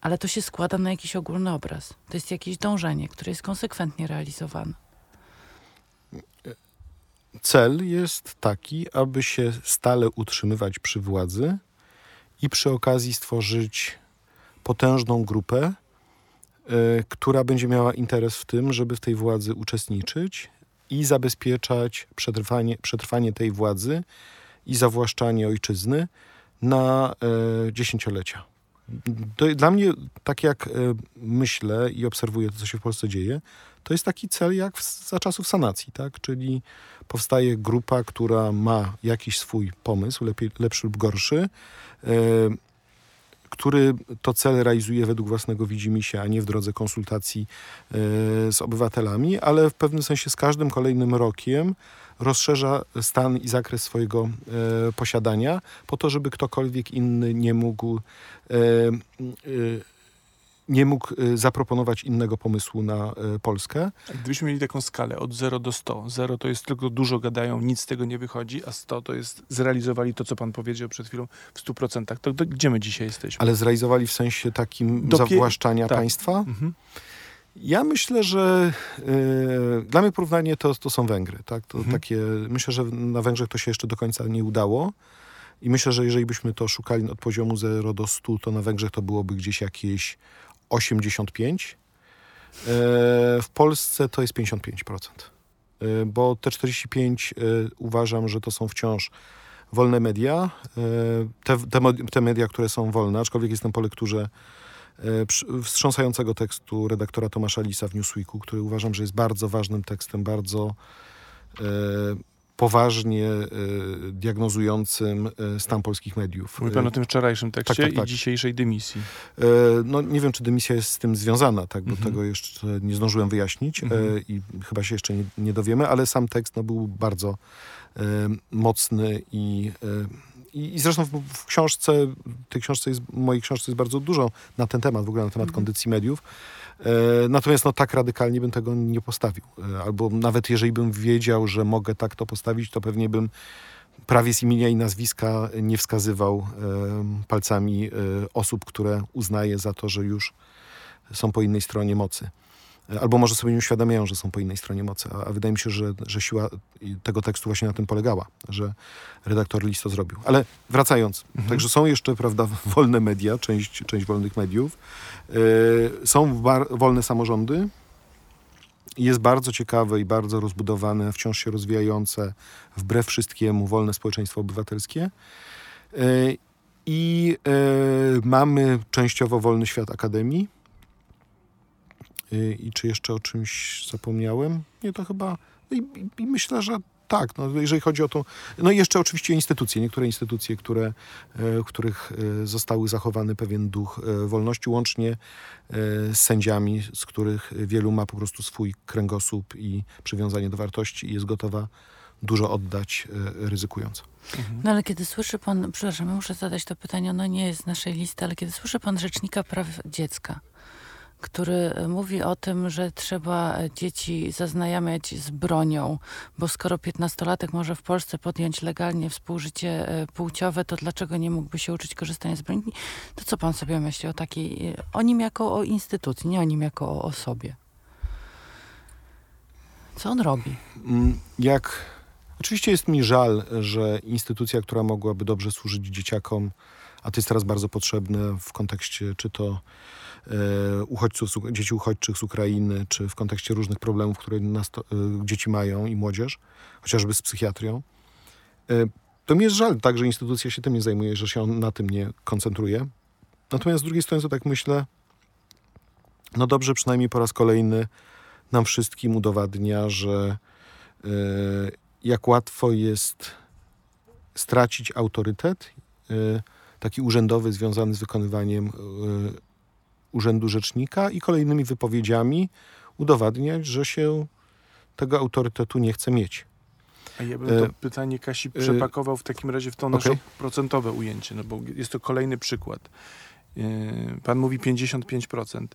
ale to się składa na jakiś ogólny obraz. To jest jakieś dążenie, które jest konsekwentnie realizowane. Cel jest taki, aby się stale utrzymywać przy władzy i przy okazji stworzyć potężną grupę, y, która będzie miała interes w tym, żeby w tej władzy uczestniczyć i zabezpieczać przetrwanie, przetrwanie tej władzy i zawłaszczanie ojczyzny na e, dziesięciolecia. To, dla mnie, tak jak e, myślę i obserwuję to, co się w Polsce dzieje, to jest taki cel jak w, za czasów sanacji, tak? Czyli powstaje grupa, która ma jakiś swój pomysł, lepiej, lepszy lub gorszy, e, który to cel realizuje według własnego widzimisię, a nie w drodze konsultacji e, z obywatelami, ale w pewnym sensie z każdym kolejnym rokiem rozszerza stan i zakres swojego e, posiadania po to, żeby ktokolwiek inny nie mógł e, nie mógł e, zaproponować innego pomysłu na e, Polskę. A Gdybyśmy mieli taką skalę od 0 do 100. 0 to jest tylko dużo gadają, nic z tego nie wychodzi, a 100 to jest zrealizowali to, co pan powiedział przed chwilą w 100%. To, to gdzie my dzisiaj jesteśmy? Ale zrealizowali w sensie takim Dopie- zawłaszczania tak. państwa? Mhm. Ja myślę, że e, dla mnie porównanie to, to są Węgry. Tak? To Mhm. takie, myślę, że na Węgrzech to się jeszcze do końca nie udało. I myślę, że jeżeli byśmy to szukali od poziomu 0 do 100, to na Węgrzech to byłoby gdzieś jakieś 85. E, w Polsce to jest 55%. E, bo te 45 e, uważam, że to są wciąż wolne media, te, te, te media, które są wolne, aczkolwiek jestem po lekturze wstrząsającego tekstu redaktora Tomasza Lisa w Newsweeku, który uważam, że jest bardzo ważnym tekstem, bardzo poważnie e, diagnozującym e, stan polskich mediów. Mówi pan o tym wczorajszym tekście tak, tak. i dzisiejszej dymisji. E, No nie wiem, czy dymisja jest z tym związana, tak, bo Mhm. tego jeszcze nie zdążyłem wyjaśnić Mhm. i chyba się jeszcze nie, nie dowiemy, ale sam tekst no, był bardzo mocny i, i, zresztą w, książce, tej książce jest, mojej książce jest bardzo dużo na ten temat, w ogóle na temat kondycji mediów. E, natomiast no, tak radykalnie bym tego nie postawił. E, albo nawet jeżeli bym wiedział, że mogę tak to postawić, to pewnie bym prawie z imienia i nazwiska nie wskazywał e, palcami osób, które uznaje za to, że już są po innej stronie mocy. Albo może sobie nie uświadamiają, że są po innej stronie mocy. A, a wydaje mi się, że, że siła tego tekstu właśnie na tym polegała, że redaktor List to zrobił. Ale wracając, także są jeszcze, prawda, wolne media, część, część wolnych mediów. E, są wolne samorządy. Jest bardzo ciekawe i bardzo rozbudowane, wciąż się rozwijające, wbrew wszystkiemu, wolne społeczeństwo obywatelskie. E, I e, mamy częściowo wolny świat akademii. E, I czy jeszcze o czymś zapomniałem? Nie, to chyba. I, i, myślę, że tak, no, jeżeli chodzi o to. No i jeszcze oczywiście instytucje, niektóre instytucje, które, e, w których e, zostały zachowany pewien duch e, wolności, łącznie z sędziami, z których wielu ma po prostu swój kręgosłup i przywiązanie do wartości i jest gotowa dużo oddać, ryzykując. No ale kiedy słyszy pan, przepraszam, muszę zadać to pytanie, ono nie jest z naszej listy, ale kiedy słyszy pan Rzecznika Praw Dziecka, który mówi o tym, że trzeba dzieci zaznajamiać z bronią, bo skoro piętnastolatek może w Polsce podjąć legalnie współżycie e, płciowe, to dlaczego nie mógłby się uczyć korzystania z broni? To co pan sobie myśli o takiej, e, o nim jako o instytucji, nie o nim jako o osobie? Co on robi? Mm, Jak. Oczywiście jest mi żal, że instytucja, która mogłaby dobrze służyć dzieciakom, a to jest teraz bardzo potrzebne w kontekście czy to uchodźców, z Uk- dzieci uchodźczych z Ukrainy, czy w kontekście różnych problemów, które e, dzieci mają i młodzież, chociażby z psychiatrią. E, to mi jest żal tak, że instytucja się tym nie zajmuje, że się na tym nie koncentruje. Natomiast z drugiej strony, to tak myślę, no dobrze, przynajmniej po raz kolejny nam wszystkim udowadnia, że e, jak łatwo jest stracić autorytet, e, taki urzędowy związany z wykonywaniem e, urzędu rzecznika i kolejnymi wypowiedziami udowadniać, że się tego autorytetu nie chce mieć. A ja bym to E, pytanie Kasi e, przepakował w takim razie w to nasze okej. procentowe ujęcie, no bo jest to kolejny przykład. E, Pan mówi 55%.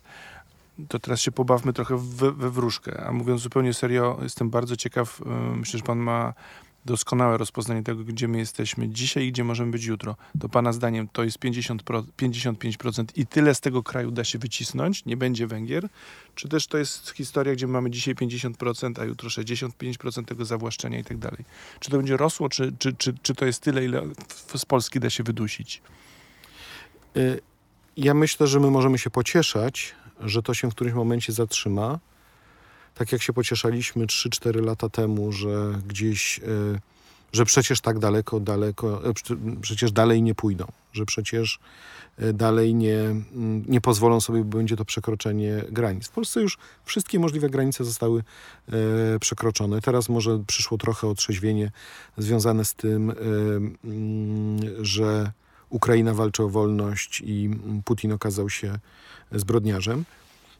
To teraz się pobawmy trochę we, we wróżkę. A mówiąc zupełnie serio, jestem bardzo ciekaw. e, Myślę, że pan ma doskonałe rozpoznanie tego, gdzie my jesteśmy dzisiaj i gdzie możemy być jutro. To pana zdaniem to jest 50 pro, 55% i tyle z tego kraju da się wycisnąć, nie będzie Węgier? Czy też to jest historia, gdzie mamy dzisiaj 50%, a jutro 65% tego zawłaszczenia i tak dalej? Czy to będzie rosło, czy, czy, czy, czy to jest tyle, ile z Polski da się wydusić? Y, Ja myślę, że my możemy się pocieszać, że to się w którymś momencie zatrzyma. Tak jak się pocieszaliśmy 3-4 lata temu, że gdzieś, y, że przecież tak daleko, daleko, e, prze- przecież dalej nie pójdą, że przecież y, dalej nie, nie pozwolą sobie, bo będzie to przekroczenie granic. W Polsce już wszystkie możliwe granice zostały e, przekroczone. Teraz może przyszło trochę otrzeźwienie związane z tym, e, że Ukraina walczy o wolność i Putin okazał się zbrodniarzem.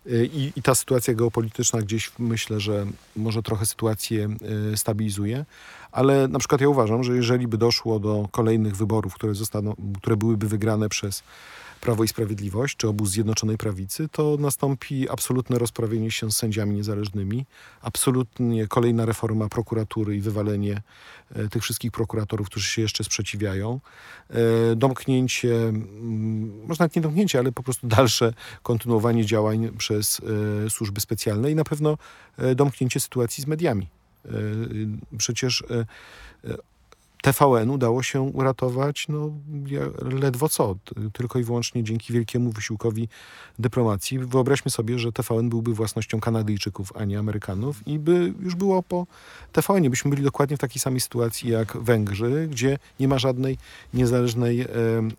Y, I, I ta sytuacja geopolityczna gdzieś myślę, że może trochę sytuację y, stabilizuje, ale na przykład ja uważam, że jeżeli by doszło do kolejnych wyborów, które, zostaną, które byłyby wygrane przez Prawo i Sprawiedliwość, czy obóz Zjednoczonej Prawicy, to nastąpi absolutne rozprawienie się z sędziami niezależnymi, absolutnie kolejna reforma prokuratury i wywalenie e, tych wszystkich prokuratorów, którzy się jeszcze sprzeciwiają, e, domknięcie, mm, może nawet nie domknięcie, ale po prostu dalsze kontynuowanie działań przez e, służby specjalne i na pewno domknięcie sytuacji z mediami. Przecież TVN udało się uratować no, ledwo co, tylko i wyłącznie dzięki wielkiemu wysiłkowi dyplomacji. Wyobraźmy sobie, że TVN byłby własnością Kanadyjczyków, a nie Amerykanów i by już było po TVN. Byśmy byli dokładnie w takiej samej sytuacji jak Węgrzy, gdzie nie ma żadnej niezależnej e,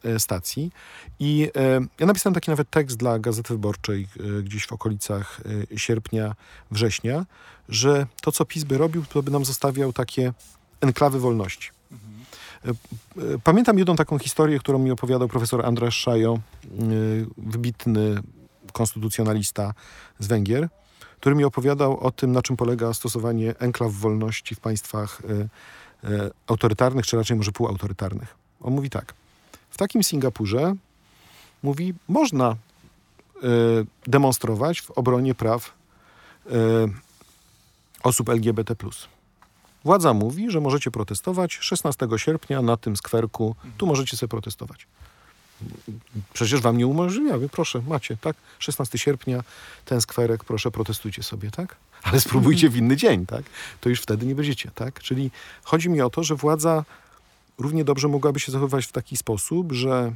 e, stacji. I e, ja napisałem taki nawet tekst dla Gazety Wyborczej e, gdzieś w okolicach e, sierpnia, września, że to, co PiS by robił, to by nam zostawiał takie enklawy wolności. E, Pamiętam jedną taką historię, którą mi opowiadał profesor Andras Szajo, e, wybitny konstytucjonalista z Węgier, który mi opowiadał o tym, na czym polega stosowanie enklaw wolności w państwach e, autorytarnych, czy raczej może półautorytarnych. On mówi tak. W takim Singapurze, mówi, można demonstrować w obronie praw osób LGBT. Władza mówi, że możecie protestować 16 sierpnia na tym skwerku. Tu możecie sobie protestować. Przecież wam nie umożliwia. Proszę, macie, tak? 16 sierpnia, ten skwerek, proszę, protestujcie sobie, tak? Ale spróbujcie w inny dzień, tak? To już wtedy nie będziecie, tak? Czyli chodzi mi o to, że władza równie dobrze mogłaby się zachowywać w taki sposób, że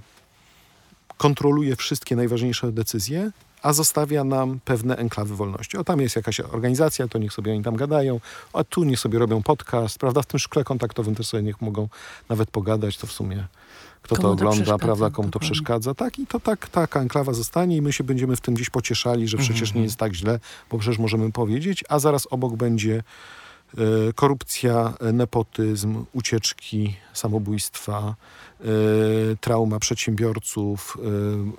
kontroluje wszystkie najważniejsze decyzje, a zostawia nam pewne enklawy wolności. O, tam jest jakaś organizacja, to niech sobie oni tam gadają, a tu niech sobie robią podcast, prawda? W tym szkle kontaktowym też sobie niech mogą nawet pogadać, to w sumie kto to Komu to ogląda, przeszkadza, prawda, komu to przeszkadza. Tak, i to tak, taka enklawa zostanie i my się będziemy w tym gdzieś pocieszali, że przecież nie jest tak źle, bo przecież możemy powiedzieć, a zaraz obok będzie e, korupcja, nepotyzm, ucieczki, samobójstwa, trauma przedsiębiorców,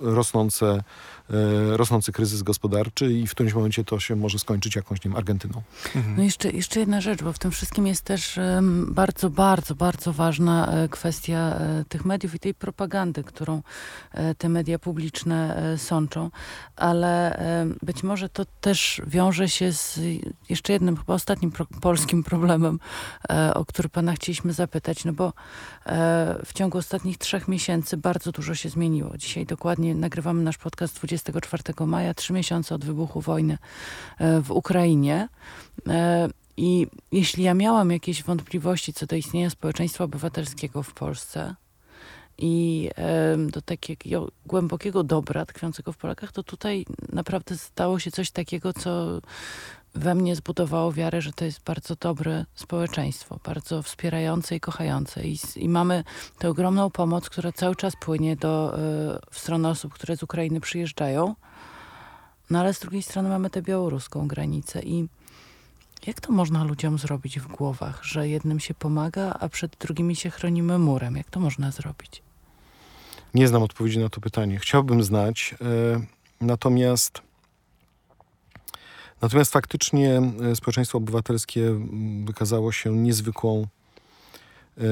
e, rosnące, e, rosnący kryzys gospodarczy i w którymś momencie to się może skończyć jakąś, nie wiem, Argentyną. No jeszcze, jeszcze jedna rzecz, bo w tym wszystkim jest też bardzo, bardzo, bardzo ważna e, kwestia e, tych mediów i tej propagandy, którą e, te media publiczne sączą, ale być może to też wiąże się z jeszcze jednym, chyba ostatnim pro, polskim problemem, o który pana chcieliśmy zapytać, no bo w ciągu ostatnich trzech miesięcy bardzo dużo się zmieniło. Dzisiaj dokładnie nagrywamy nasz podcast 24 maja, trzy miesiące od wybuchu wojny e, w Ukrainie. E, I jeśli ja miałam jakieś wątpliwości co do istnienia społeczeństwa obywatelskiego w Polsce i do takiego głębokiego dobra tkwiącego w Polakach, to tutaj naprawdę stało się coś takiego, co we mnie zbudowało wiarę, że to jest bardzo dobre społeczeństwo, bardzo wspierające i kochające. I, i mamy tę ogromną pomoc, która cały czas płynie do, e, w stronę osób, które z Ukrainy przyjeżdżają. No ale z drugiej strony mamy tę białoruską granicę i jak to można ludziom zrobić w głowach, że jednym się pomaga, a przed drugimi się chronimy murem? Jak to można zrobić? Nie znam odpowiedzi na to pytanie. Chciałbym znać, e, natomiast natomiast faktycznie e, społeczeństwo obywatelskie wykazało się niezwykłą e,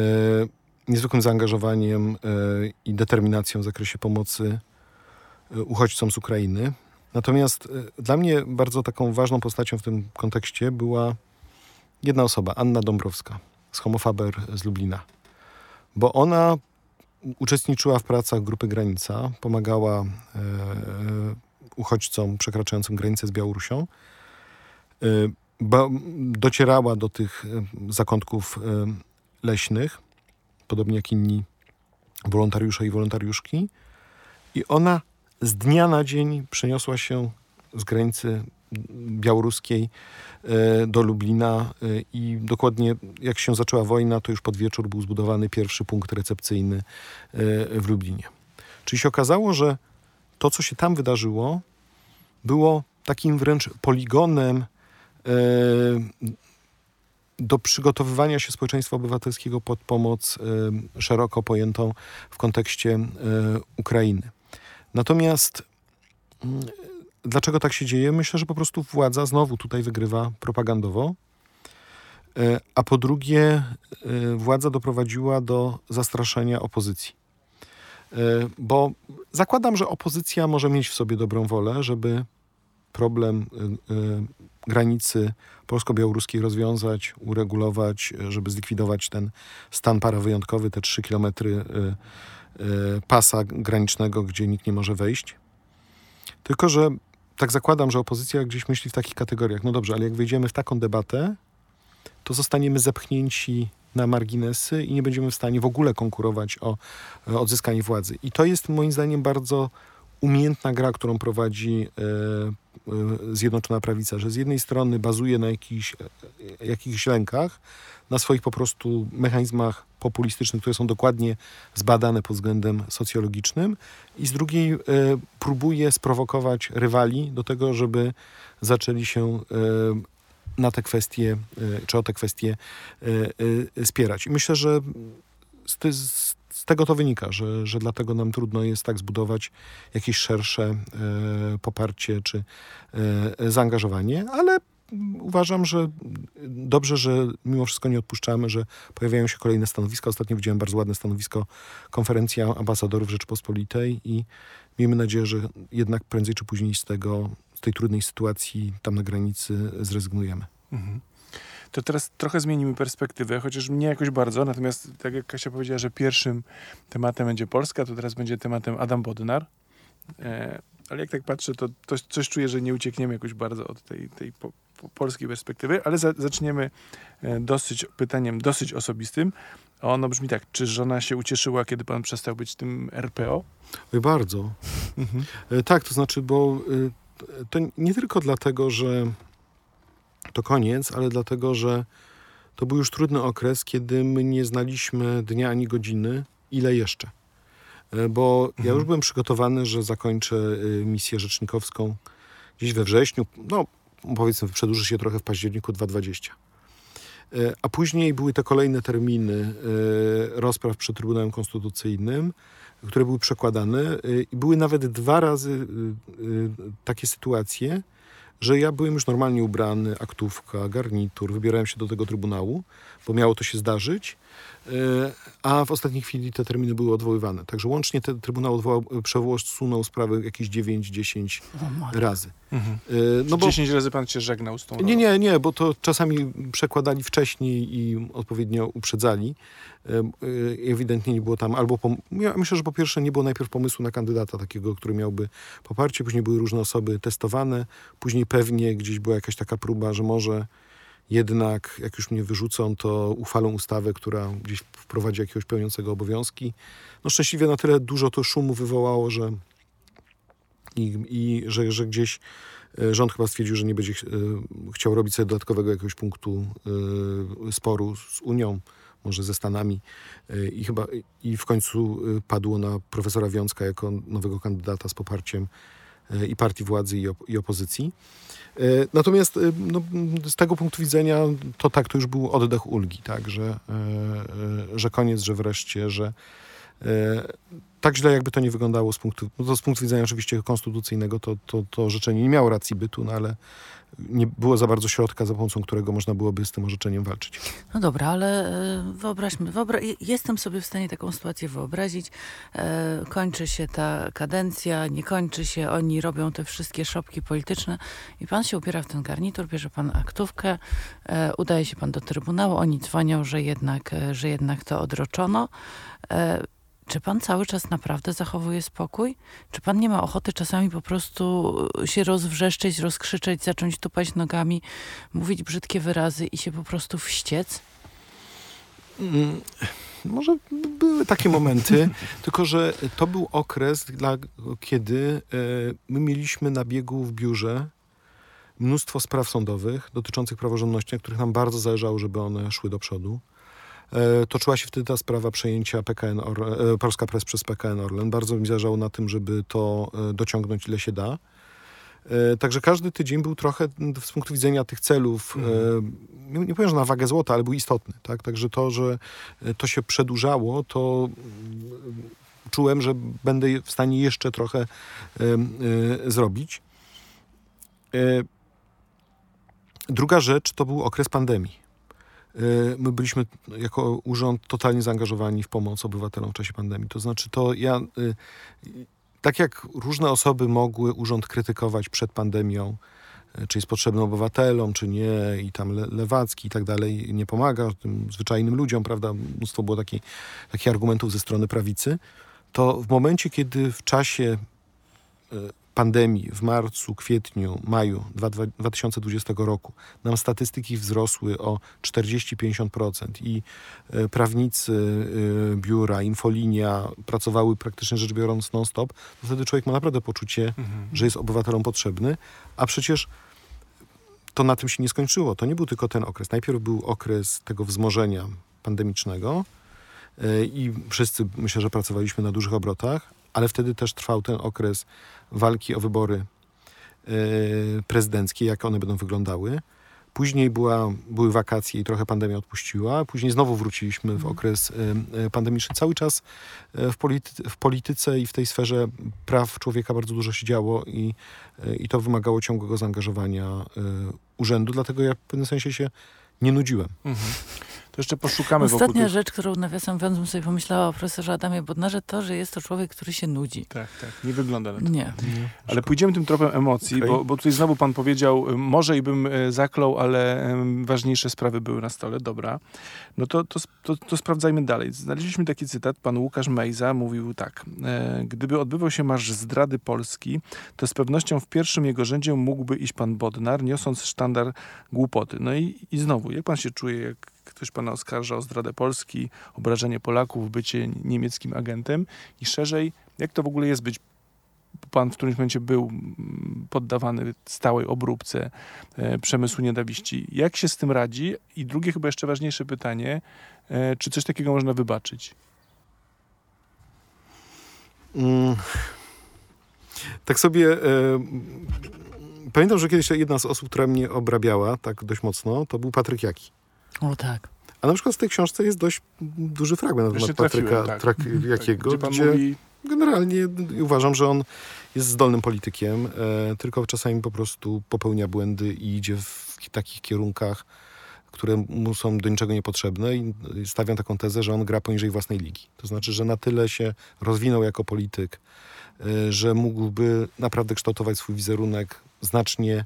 niezwykłym zaangażowaniem e, i determinacją w zakresie pomocy e, uchodźcom z Ukrainy. Natomiast e, dla mnie bardzo taką ważną postacią w tym kontekście była jedna osoba, Anna Dąbrowska z Homofaber z Lublina. Bo ona uczestniczyła w pracach Grupy Granica, pomagała uchodźcom przekraczającym granicę z Białorusią. Ba, docierała do tych e, zakątków e, leśnych, podobnie jak inni wolontariusze i wolontariuszki. I ona z dnia na dzień przeniosła się z granicy białoruskiej do Lublina i dokładnie jak się zaczęła wojna, to już pod wieczór był zbudowany pierwszy punkt recepcyjny w Lublinie. Czyli się okazało, że to, co się tam wydarzyło, było takim wręcz poligonem e, do przygotowywania się społeczeństwa obywatelskiego pod pomoc e, szeroko pojętą w kontekście e, Ukrainy. Natomiast mm, dlaczego tak się dzieje? Myślę, że po prostu władza znowu tutaj wygrywa propagandowo. A po drugie, władza doprowadziła do zastraszenia opozycji. E, Bo zakładam, że opozycja może mieć w sobie dobrą wolę, żeby problem e, e, granicy polsko-białoruskiej rozwiązać, uregulować, żeby zlikwidować ten stan parawyjątkowy, te trzy kilometry pasa granicznego, gdzie nikt nie może wejść. Tylko, że tak zakładam, że opozycja gdzieś myśli w takich kategoriach. No dobrze, ale jak wejdziemy w taką debatę, to zostaniemy zepchnięci na marginesy i nie będziemy w stanie w ogóle konkurować o e, odzyskanie władzy. I to jest moim zdaniem bardzo umiejętna gra, którą prowadzi e, e, Zjednoczona Prawica, że z jednej strony bazuje na jakichś, jakichś lękach, na swoich po prostu mechanizmach populistycznych, które są dokładnie zbadane pod względem socjologicznym i z drugiej próbuje sprowokować rywali do tego, żeby zaczęli się na te kwestie, e, czy o te kwestie e, e, spierać. I myślę, że z, z, tego to wynika, że, że dlatego nam trudno jest tak zbudować jakieś szersze poparcie czy zaangażowanie, ale uważam, że dobrze, że mimo wszystko nie odpuszczamy, że pojawiają się kolejne stanowiska. Ostatnio widziałem bardzo ładne stanowisko Konferencja Ambasadorów Rzeczypospolitej i miejmy nadzieję, że jednak prędzej czy później z tego, tej trudnej sytuacji tam na granicy zrezygnujemy. Mhm. To teraz trochę zmienimy perspektywę, chociaż nie jakoś bardzo. Natomiast tak jak Kasia powiedziała, że pierwszym tematem będzie Polska, to teraz będzie tematem Adam Bodnar. E, ale jak tak patrzę, to, to coś czuję, że nie uciekniemy jakoś bardzo od tej, tej po, po polskiej perspektywy, ale za, zaczniemy e, dosyć pytaniem dosyć osobistym. Ono brzmi tak, czy żona się ucieszyła, kiedy pan przestał być tym RPO? Oj, bardzo. E, Tak, to znaczy, bo e, to nie tylko dlatego, że to koniec, ale dlatego, że to był już trudny okres, kiedy my nie znaliśmy dnia ani godziny, ile jeszcze. E, Bo ja już byłem przygotowany, że zakończę e, misję rzecznikowską gdzieś we wrześniu, no powiedzmy przedłuży się trochę w październiku 2020. E, A później były te kolejne terminy e, rozpraw przed Trybunałem Konstytucyjnym, które były przekładane y, i były nawet dwa razy y, y, takie sytuacje, że ja byłem już normalnie ubrany, aktówka, garnitur, wybierałem się do tego trybunału, bo miało to się zdarzyć, a w ostatniej chwili te terminy były odwoływane. Także łącznie ten trybunał odwołał, przesunął sprawę jakieś 9-10 O, matko. razy. Mhm. Y, No bo... 10 razy pan się żegnał z tą rolą. nie, nie, nie, bo to czasami przekładali wcześniej i odpowiednio uprzedzali. Ewidentnie nie było tam albo. Pom- ja myślę, że po pierwsze nie było najpierw pomysłu na kandydata takiego, który miałby poparcie, później były różne osoby testowane, później pewnie gdzieś była jakaś taka próba, że może jednak jak już mnie wyrzucą, to uchwalą ustawę, która gdzieś wprowadzi jakiegoś pełniącego obowiązki. No szczęśliwie na tyle dużo to szumu wywołało, że i, i że, że gdzieś e, rząd chyba stwierdził, że nie będzie e, chciał robić sobie dodatkowego jakiegoś punktu e, sporu z Unią, może ze Stanami i chyba i w końcu padło na profesora Wiązka jako nowego kandydata z poparciem i partii władzy i, op- i opozycji. E, Natomiast e, no, z tego punktu widzenia to tak, to już był oddech ulgi, tak, że, e, że koniec, że wreszcie, że tak źle jakby to nie wyglądało z punktu, no z punktu widzenia oczywiście konstytucyjnego, to, to, to orzeczenie nie miało racji bytu, no ale nie było za bardzo środka, za pomocą którego można byłoby z tym orzeczeniem walczyć. No dobra, ale e, wyobraźmy, wyobra jestem sobie w stanie taką sytuację wyobrazić. E, kończy się ta kadencja, nie kończy się, oni robią te wszystkie szopki polityczne i pan się ubiera w ten garnitur, bierze pan aktówkę, e, udaje się pan do Trybunału, oni dzwonią, że jednak, e, że jednak to odroczono. E, czy pan cały czas naprawdę zachowuje spokój? Czy pan nie ma ochoty czasami po prostu się rozwrzeszczeć, rozkrzyczeć, zacząć tupać nogami, mówić brzydkie wyrazy i się po prostu wściec? Mm, Może były takie momenty, tylko że to był okres, dla, kiedy e, my mieliśmy na biegu w biurze mnóstwo spraw sądowych dotyczących praworządności, na których nam bardzo zależało, żeby one szły do przodu. E, Toczyła się wtedy ta sprawa przejęcia PKN Orlen, e, Polska Press przez PKN Orlen. Bardzo mi zależało na tym, żeby to e, dociągnąć ile się da. Także każdy tydzień był trochę z punktu widzenia tych celów, e, nie, powiem, że na wagę złota, ale był istotny. Tak? Także to, że to się przedłużało, to mm, czułem, że będę w stanie jeszcze trochę zrobić. Druga rzecz to był okres pandemii. E, My byliśmy jako urząd totalnie zaangażowani w pomoc obywatelom w czasie pandemii. To znaczy to ja, e, tak jak różne osoby mogły urząd krytykować przed pandemią, e, czy jest potrzebny obywatelom, czy nie, i tam Le- Lewacki i tak dalej nie pomaga tym zwyczajnym ludziom, prawda? Mnóstwo było taki, takich argumentów ze strony prawicy. To w momencie, kiedy w czasie pandemii w marcu, kwietniu, maju dwa- dwa- 2020 roku nam statystyki wzrosły o 40-50% i e, prawnicy e, biura, infolinia pracowały praktycznie rzecz biorąc non-stop, to wtedy człowiek ma naprawdę poczucie, że jest obywatelom potrzebny, a przecież to na tym się nie skończyło. To nie był tylko ten okres. Najpierw był okres tego wzmożenia pandemicznego e, i wszyscy myślę, że pracowaliśmy na dużych obrotach, ale wtedy też trwał ten okres walki o wybory e, prezydenckie, jak one będą wyglądały. Później była, były wakacje i trochę pandemia odpuściła. Później znowu wróciliśmy w okres e, e, pandemiczny. Cały czas w, polity, w polityce i w tej sferze praw człowieka bardzo dużo się działo i, i to wymagało ciągłego zaangażowania urzędu. Dlatego ja w pewnym sensie się nie nudziłem. Mhm. To jeszcze poszukamy wokół Ostatnia tych... rzecz, którą nawiasem mówiąc bym sobie pomyślała o profesorze Adamie Bodnarze, to, że jest to człowiek, który się nudzi. Tak, tak, nie wygląda na to. Nie. Ale pójdziemy tym tropem emocji, Okej. bo, bo tutaj znowu pan powiedział, y, może i bym y, zaklął, ale ważniejsze sprawy były na stole. Dobra. No to, to, to, to sprawdzajmy dalej. Znaleźliśmy taki cytat. Pan Łukasz Mejza mówił tak. E, Gdyby odbywał się marsz zdrady Polski, to z pewnością w pierwszym jego rzędzie mógłby iść pan Bodnar, niosąc sztandar głupoty. No i, i znowu, jak pan się czuje, jak ktoś pana oskarża o zdradę Polski, obrażenie Polaków, bycie niemieckim agentem i szerzej, jak to w ogóle jest być pan w którymś momencie był mm, poddawany stałej obróbce e, przemysłu nienawiści. Jak się z tym radzi? I drugie, chyba jeszcze ważniejsze pytanie, e, czy coś takiego można wybaczyć? Mm. Tak sobie. E, pamiętam, że kiedyś jedna z osób, która mnie obrabiała tak dość mocno, to był Patryk Jaki. O tak. A na przykład w tej książce jest dość duży fragment na temat Patryka tak. Trak- Jakiego, Gdzie pan gdzie mówi, generalnie uważam, że on jest zdolnym politykiem, e, tylko czasami po prostu popełnia błędy i idzie w takich kierunkach, które mu są do niczego niepotrzebne i stawiam taką tezę, że on gra poniżej własnej ligi. To znaczy, że na tyle się rozwinął jako polityk, e, że mógłby naprawdę kształtować swój wizerunek znacznie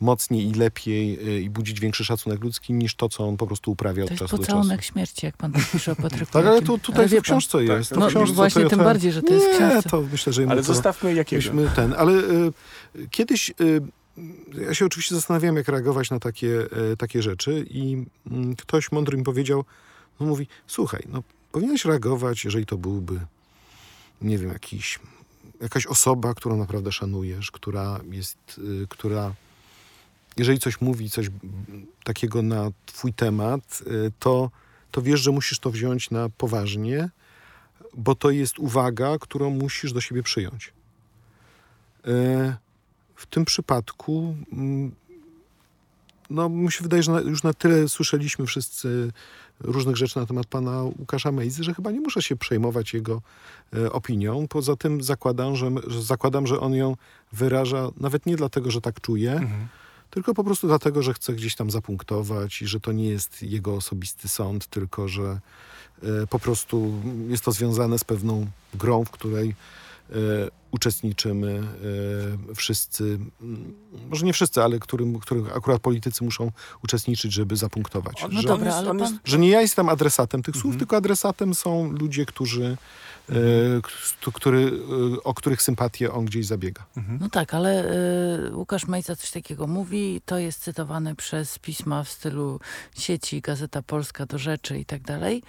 mocniej i lepiej e, i budzić większy szacunek ludzki niż to, co on po prostu uprawia To od czasu do czasu. pocałunek śmierci, jak pan tak pisze o Patryku. Tak, ale tu, tutaj wie w książce pan- jest. tak, To No, książce właśnie tym to, bardziej, że to jest w Nie, to myślę, że ale to, zostawmy jakiego? myśmy ten, ale y, kiedyś y, ja się oczywiście zastanawiałem, jak reagować na takie, y, takie rzeczy i y, ktoś mądry mi powiedział, no mówi, słuchaj, no powinieneś reagować, jeżeli to byłby, nie wiem, jakiś, jakaś osoba, którą naprawdę szanujesz, która jest, y, która jeżeli coś mówi, coś takiego na twój temat, y, to, to wiesz, że musisz to wziąć na poważnie, bo to jest uwaga, którą musisz do siebie przyjąć. E, W tym przypadku, mm, no, mi się wydaje, że już na tyle słyszeliśmy wszyscy różnych rzeczy na temat pana Łukasza Mejzy, że chyba nie muszę się przejmować jego e, opinią. Poza tym zakładam że, że zakładam, że on ją wyraża nawet nie dlatego, że tak czuje, Mhm. Tylko po prostu dlatego, że chce gdzieś tam zapunktować i że to nie jest jego osobisty sąd, tylko że e, po prostu jest to związane z pewną grą, w której e, uczestniczymy e, wszyscy, mm, może nie wszyscy, ale którym, którym akurat politycy muszą uczestniczyć, żeby zapunktować. No że, dobra, jest- ale pan... że nie ja jestem adresatem tych słów, Mhm. tylko adresatem są ludzie, którzy, e, k- który, e, o których sympatię on gdzieś zabiega. Mhm. No tak, ale y, Łukasz Mejca coś takiego mówi, to jest cytowane przez pisma w stylu sieci, Gazeta Polska do rzeczy i tak dalej.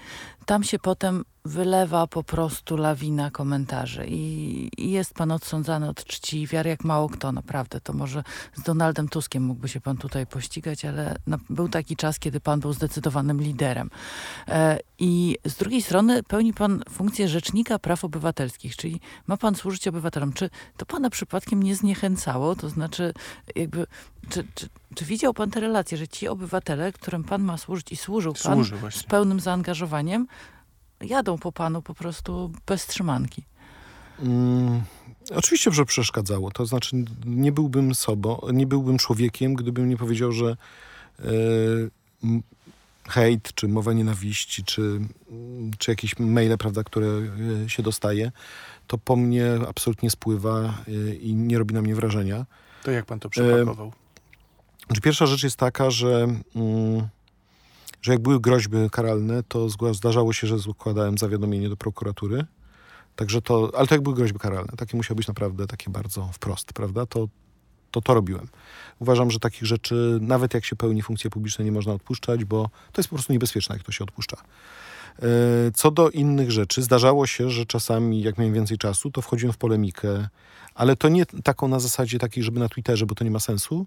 Tam się potem wylewa po prostu lawina komentarzy i, i jest pan odsądzany od czci i wiary jak mało kto, naprawdę. To może z Donaldem Tuskiem mógłby się pan tutaj pościgać, ale na, był taki czas, kiedy pan był zdecydowanym liderem. E, I z drugiej strony pełni pan funkcję rzecznika praw obywatelskich, czyli ma pan służyć obywatelom. Czy to pana przypadkiem nie zniechęcało? To znaczy, jakby, czy, czy, czy widział pan te relacje, że ci obywatele, którym pan ma służyć i służył pan Służy z pełnym zaangażowaniem, jadą po panu po prostu bez trzymanki? Mm, oczywiście, że przeszkadzało. To znaczy, nie byłbym sobą, nie byłbym człowiekiem, gdybym nie powiedział, że e, m, hejt, czy mowa nienawiści, czy, czy jakieś maile, prawda, które e, się dostaje, to po mnie absolutnie spływa e, i nie robi na mnie wrażenia. To jak pan to przepakował? Znaczy, Pierwsza rzecz jest taka, że, mm, że jak były groźby karalne, to zdarzało się, że składałem zawiadomienie do prokuratury Także to, ale to jak były groźby karalne, takie musiały być naprawdę takie bardzo wprost, prawda? To, to to robiłem. Uważam, że takich rzeczy, nawet jak się pełni funkcje publiczne, nie można odpuszczać, bo to jest po prostu niebezpieczne, jak to się odpuszcza. E, Co do innych rzeczy, zdarzało się, że czasami, jak miałem więcej czasu, to wchodziłem w polemikę, ale to nie taką na zasadzie takiej, żeby na Twitterze, bo to nie ma sensu,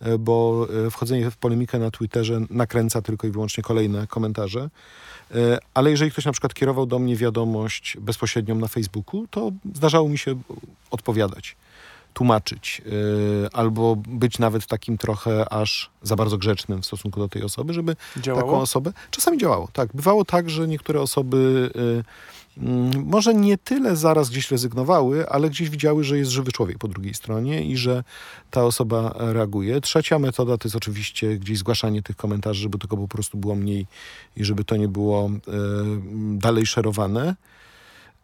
e, bo e, wchodzenie w polemikę na Twitterze nakręca tylko i wyłącznie kolejne komentarze. E, Ale jeżeli ktoś na przykład kierował do mnie wiadomość bezpośrednią na Facebooku, to zdarzało mi się odpowiadać, tłumaczyć, albo być nawet takim trochę aż za bardzo grzecznym w stosunku do tej osoby, żeby Działało? taką osobę. Czasami działało, tak. Bywało tak, że niektóre osoby może nie tyle zaraz gdzieś rezygnowały, ale gdzieś widziały, że jest żywy człowiek po drugiej stronie i że ta osoba reaguje. Trzecia metoda to jest oczywiście gdzieś zgłaszanie tych komentarzy, żeby tego po prostu było mniej i żeby to nie było y, dalej szerowane.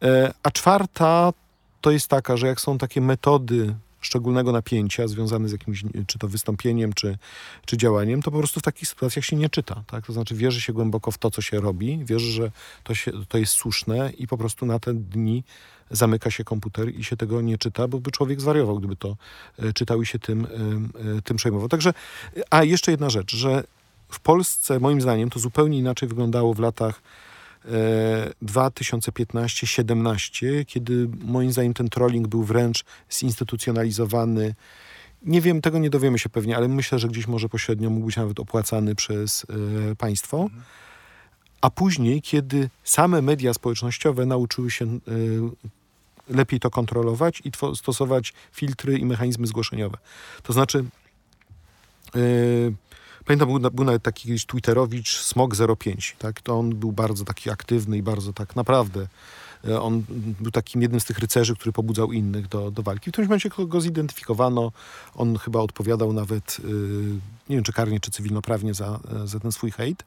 E, A czwarta to jest taka, że jak są takie metody szczególnego napięcia związane z jakimś, czy to wystąpieniem, czy, czy działaniem, to po prostu w takich sytuacjach się nie czyta. Tak? To znaczy wierzy się głęboko w to, co się robi, wierzy, że to, się, to jest słuszne i po prostu na te dni zamyka się komputer i się tego nie czyta, bo by człowiek zwariował, gdyby to e, czytał i się tym, e, e, tym przejmował. Także, a jeszcze jedna rzecz, że w Polsce, moim zdaniem, to zupełnie inaczej wyglądało w latach 2015-17, kiedy moim zdaniem ten trolling był wręcz zinstytucjonalizowany. Nie wiem, tego nie dowiemy się pewnie, ale myślę, że gdzieś może pośrednio mógł być nawet opłacany przez e, państwo. A później, kiedy same media społecznościowe nauczyły się e, lepiej to kontrolować i stosować filtry i mechanizmy zgłoszeniowe. To znaczy, e, Pamiętam, był, był nawet taki kiedyś Twitterowicz Smog05, tak? To on był bardzo taki aktywny i bardzo tak naprawdę. e, On był takim jednym z tych rycerzy, który pobudzał innych do, do walki. W którymś momencie go- zidentyfikowano. On chyba odpowiadał nawet, y, nie wiem czy karnie, czy cywilnoprawnie za, e, za ten swój hejt.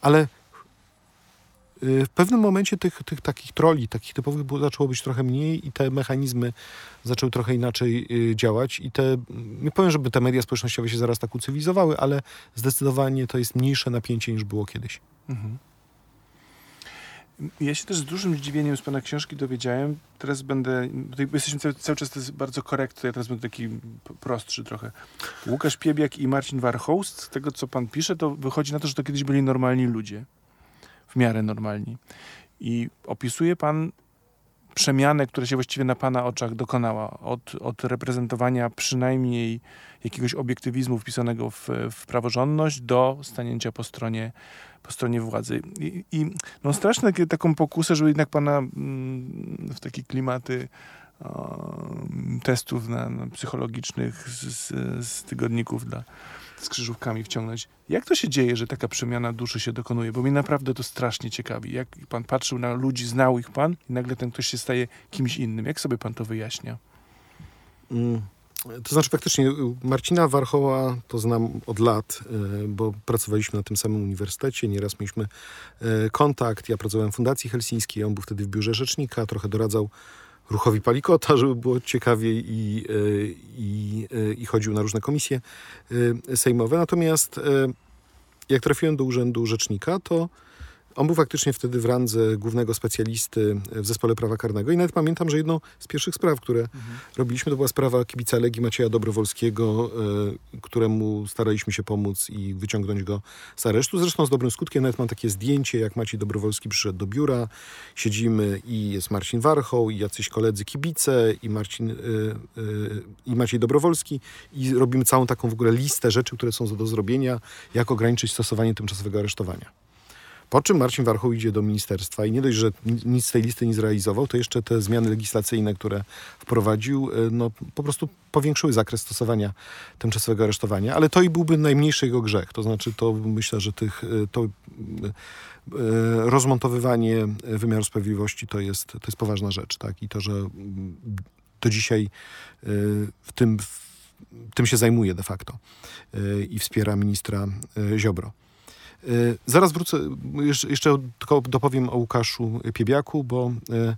Ale w pewnym momencie tych, tych takich troli, takich typowych było, zaczęło być trochę mniej i te mechanizmy zaczęły trochę inaczej y, działać i te, nie powiem, żeby te media społecznościowe się zaraz tak ucywilizowały, ale zdecydowanie to jest mniejsze napięcie niż było kiedyś. Mhm. Ja się też z dużym zdziwieniem z pana książki dowiedziałem, teraz będę, jesteśmy cały, cały czas to jest bardzo korekt, ja teraz będę taki prostszy trochę. Łukasz Piebiak i Marcin Warchoust, z tego co pan pisze, to wychodzi na to, że to kiedyś byli normalni ludzie. W miarę normalni. I opisuje pan przemianę, która się właściwie na pana oczach dokonała. Od, od reprezentowania przynajmniej jakiegoś obiektywizmu wpisanego w, w praworządność do stanięcia po stronie, po stronie władzy. I, i no straszne taką pokusę, żeby jednak pana mm, w takie klimaty testów na, na psychologicznych z, z, z tygodników dla, z krzyżówkami wciągnąć. Jak to się dzieje, że taka przemiana duszy się dokonuje? Bo mnie naprawdę to strasznie ciekawi. Jak pan patrzył na ludzi, znał ich pan i nagle ten ktoś się staje kimś innym. Jak sobie pan to wyjaśnia? Mm, To znaczy faktycznie y, Marcina Warchoła to znam od lat, y, bo pracowaliśmy na tym samym uniwersytecie, nieraz mieliśmy y, kontakt. Ja pracowałem w Fundacji Helsińskiej, on był wtedy w biurze rzecznika, trochę doradzał ruchowi Palikota, żeby było ciekawiej i, y, i, y, i chodził na różne komisje y, sejmowe. Natomiast jak trafiłem do urzędu rzecznika, to on był faktycznie wtedy w randze głównego specjalisty w zespole prawa karnego i nawet pamiętam, że jedną z pierwszych spraw, które robiliśmy, to była sprawa kibica Legii Macieja Dobrowolskiego, e, któremu staraliśmy się pomóc i wyciągnąć go z aresztu. Zresztą z dobrym skutkiem, nawet mam takie zdjęcie, jak Maciej Dobrowolski przyszedł do biura, siedzimy i jest Marcin Warchoł i jacyś koledzy kibice i Marcin e, e, i Maciej Dobrowolski i robimy całą taką w ogóle listę rzeczy, które są do zrobienia, jak ograniczyć stosowanie tymczasowego aresztowania. Po czym Marcin Warchoł idzie do ministerstwa i nie dość, że ni- nic z tej listy nie zrealizował, to jeszcze te zmiany legislacyjne, które wprowadził, e, no, po prostu powiększyły zakres stosowania tymczasowego aresztowania, ale to i byłby najmniejszy jego grzech. To znaczy, to myślę, że tych, e, to e, rozmontowywanie wymiaru sprawiedliwości to jest, to jest poważna rzecz, tak? I to, że mm, do dzisiaj w tym, w tym się zajmuje de facto i wspiera ministra Ziobro. E, Zaraz wrócę, jeszcze, tylko dopowiem o Łukaszu Piebiaku, bo e,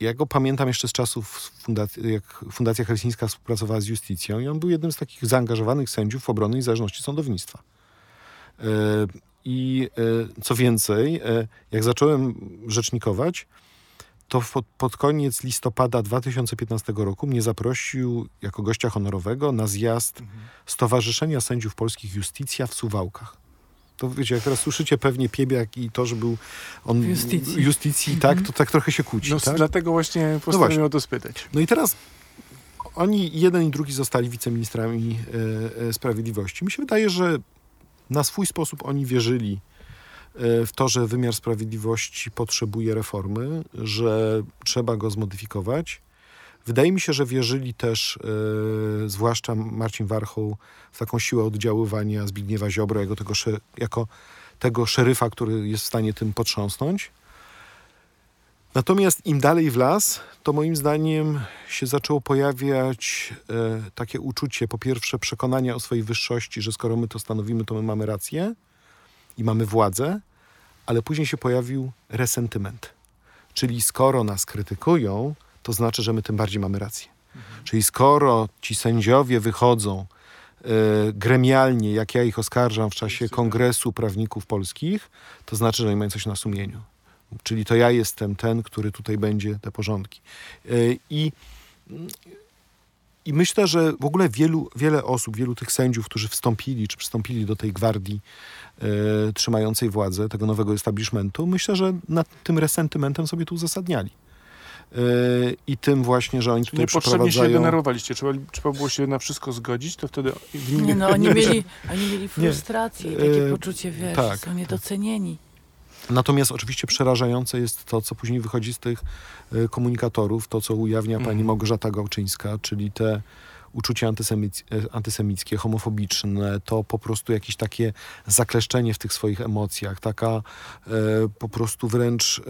ja go pamiętam jeszcze z czasów, fundacji, jak Fundacja Helsińska współpracowała z Justicją i on był jednym z takich zaangażowanych sędziów obrony niezależności sądownictwa. E, I co więcej, jak zacząłem rzecznikować, to pod, pod koniec listopada 2015 roku mnie zaprosił jako gościa honorowego na zjazd Stowarzyszenia Sędziów Polskich Justicja w Suwałkach. To wiecie, jak teraz słyszycie pewnie Piebiak i to, że był on W Justicji. Justicji tak, to tak trochę się kłóci. No, tak? Dlatego właśnie właśnie. postanowiłem o to spytać. No i teraz oni, jeden i drugi zostali wiceministrami e, e, sprawiedliwości. Mi się wydaje, że na swój sposób oni wierzyli e, w to, że wymiar sprawiedliwości potrzebuje reformy, że trzeba go zmodyfikować. Wydaje mi się, że wierzyli też, e, zwłaszcza Marcin Warchoł, w taką siłę oddziaływania Zbigniewa Ziobro jako tego, jako tego szeryfa, który jest w stanie tym potrząsnąć. Natomiast im dalej w las, to moim zdaniem się zaczęło pojawiać e, takie uczucie, po pierwsze, przekonania o swojej wyższości, że skoro my to stanowimy, to my mamy rację i mamy władzę, ale później się pojawił resentyment. Czyli skoro nas krytykują, to znaczy, że my tym bardziej mamy rację. Czyli skoro ci sędziowie wychodzą e, gremialnie, jak ja ich oskarżam w czasie Kongresu Prawników Polskich, to znaczy, że oni mają coś na sumieniu. Czyli to ja jestem ten, który tutaj będzie te porządki. Yy, I, i myślę, że w ogóle wielu, wiele osób, wielu tych sędziów, którzy wstąpili, czy przystąpili do tej gwardii yy, trzymającej władzę, tego nowego establishmentu, myślę, że nad tym resentymentem sobie tu uzasadniali. Yy, I tym właśnie, że oni Czyli tutaj niepotrzebnie się przeprowadzają... denerwowaliście. Trzeba, trzeba było się na wszystko zgodzić, to wtedy winni Nie no, oni mieli, oni mieli frustrację i takie E, poczucie, wiesz, tak, są niedocenieni. Natomiast oczywiście przerażające jest to, co później wychodzi z tych y, komunikatorów, to co ujawnia pani Mhm. Małgorzata Gałczyńska, czyli te uczucia antysemic, e, antysemickie, homofobiczne, to po prostu jakieś takie zakleszczenie w tych swoich emocjach, taka e, po prostu wręcz e,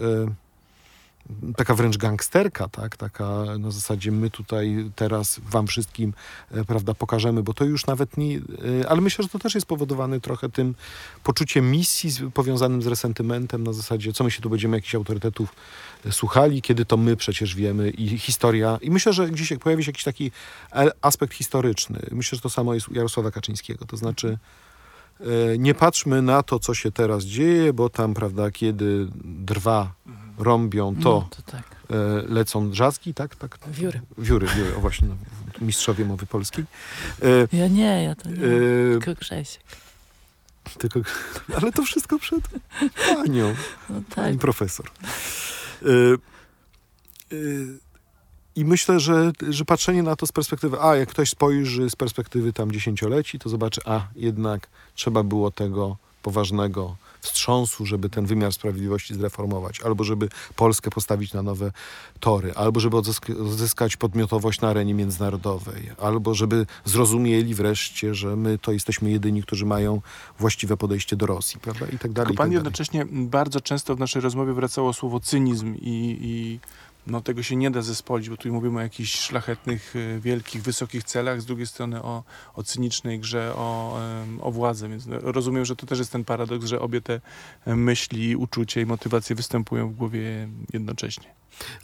taka wręcz gangsterka, tak? Taka na zasadzie my tutaj teraz wam wszystkim, e, prawda, pokażemy, bo to już nawet nie, e, ale myślę, że to też jest spowodowane trochę tym poczuciem misji powiązanym z resentymentem na zasadzie, co my się tu będziemy jakichś autorytetów e, słuchali, kiedy to my przecież wiemy i historia. I myślę, że gdzieś pojawi się jakiś taki aspekt historyczny. Myślę, że to samo jest u Jarosława Kaczyńskiego. To znaczy nie patrzmy na to, co się teraz dzieje, bo tam, prawda, kiedy drwa rąbią, to No, to tak. e, lecą drzazgi, tak? tak? Wióry. Wióry, wióry, o właśnie, no, mistrzowie mowy polskiej. E, Ja nie, ja to nie. e, Tylko Grzesiek. tylko, ale to wszystko przed panią. No tak. Pani profesor. Y, y, I myślę, że, że patrzenie na to z perspektywy, a jak ktoś spojrzy z perspektywy tam dziesięcioleci, to zobaczy, a jednak trzeba było tego poważnego wstrząsu, żeby ten wymiar sprawiedliwości zreformować, albo żeby Polskę postawić na nowe tory, albo żeby odzysk- odzyskać podmiotowość na arenie międzynarodowej, albo żeby zrozumieli wreszcie, że my to jesteśmy jedyni, którzy mają właściwe podejście do Rosji, prawda? I tak dalej. Tylko pan tak jednocześnie bardzo często w naszej rozmowie wracało słowo cynizm i, i no, tego się nie da zespolić, bo tu mówimy o jakichś szlachetnych, y, wielkich, wysokich celach, z drugiej strony o, o cynicznej grze o, o władzę, więc no, rozumiem, że to też jest ten paradoks, że obie te em, myśli, uczucia i motywacje występują w głowie jednocześnie.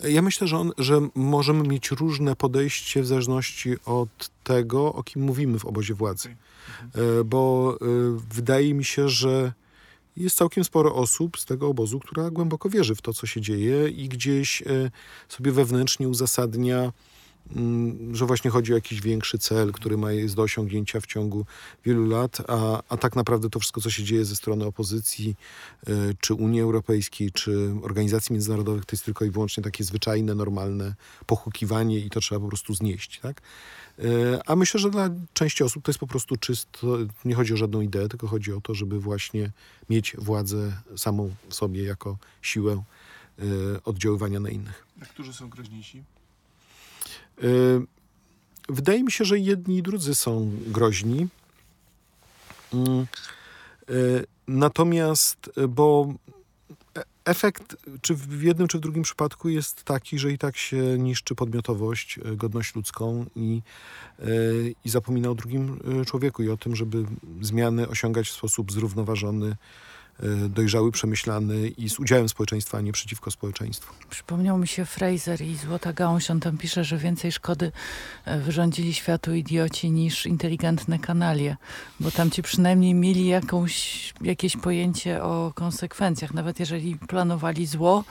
Ja myślę, że, on, że możemy mieć różne podejście w zależności od tego, o kim mówimy w obozie władzy. E, Bo e, wydaje mi się, że jest całkiem sporo osób z tego obozu, która głęboko wierzy w to, co się dzieje i gdzieś e, sobie wewnętrznie uzasadnia, że właśnie chodzi o jakiś większy cel, który ma jest do osiągnięcia w ciągu wielu lat, a, a tak naprawdę to wszystko, co się dzieje ze strony opozycji, e, czy Unii Europejskiej, czy organizacji międzynarodowych, to jest tylko i wyłącznie takie zwyczajne, normalne pochukiwanie i to trzeba po prostu znieść, tak? E, A myślę, że dla części osób to jest po prostu czysto, nie chodzi o żadną ideę, tylko chodzi o to, żeby właśnie mieć władzę samą w sobie jako siłę e, oddziaływania na innych. A którzy są groźniejsi? E, Wydaje mi się, że jedni i drudzy są groźni. Mm, e, Natomiast, e, bo e- efekt, czy w jednym, czy w drugim przypadku jest taki, że i tak się niszczy podmiotowość, godność ludzką i, i zapomina o drugim człowieku i o tym, żeby zmiany osiągać w sposób zrównoważony dojrzały, przemyślany i z udziałem społeczeństwa, a nie przeciwko społeczeństwu. Przypomniał mi się Fraser i Złota Gałąź. On tam pisze, że więcej szkody e, wyrządzili światu idioci niż inteligentne kanalie, bo tam ci przynajmniej mieli jakąś, jakieś pojęcie o konsekwencjach. Nawet jeżeli planowali zło,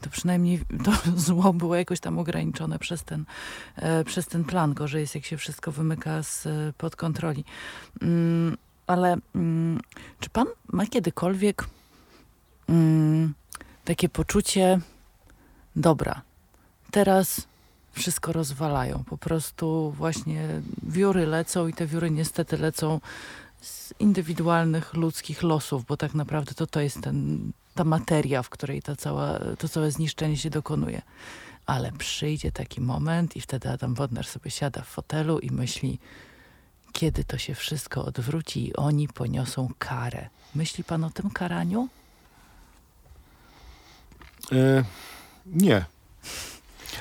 to przynajmniej to zło było jakoś tam ograniczone przez ten, e, przez ten plan. Gorzej jest, jak się wszystko wymyka z, pod kontroli. Mm, ale mm, czy pan ma kiedykolwiek mm, takie poczucie, dobra, teraz wszystko rozwalają. Po prostu właśnie wióry lecą i te wióry niestety lecą z indywidualnych ludzkich losów, bo tak naprawdę to, to jest ten, ta materia, w której ta cała, to całe zniszczenie się dokonuje. Ale przyjdzie taki moment i wtedy Adam Wodner sobie siada w fotelu i myśli, kiedy to się wszystko odwróci i oni poniosą karę. Myśli pan o tym karaniu? E, nie.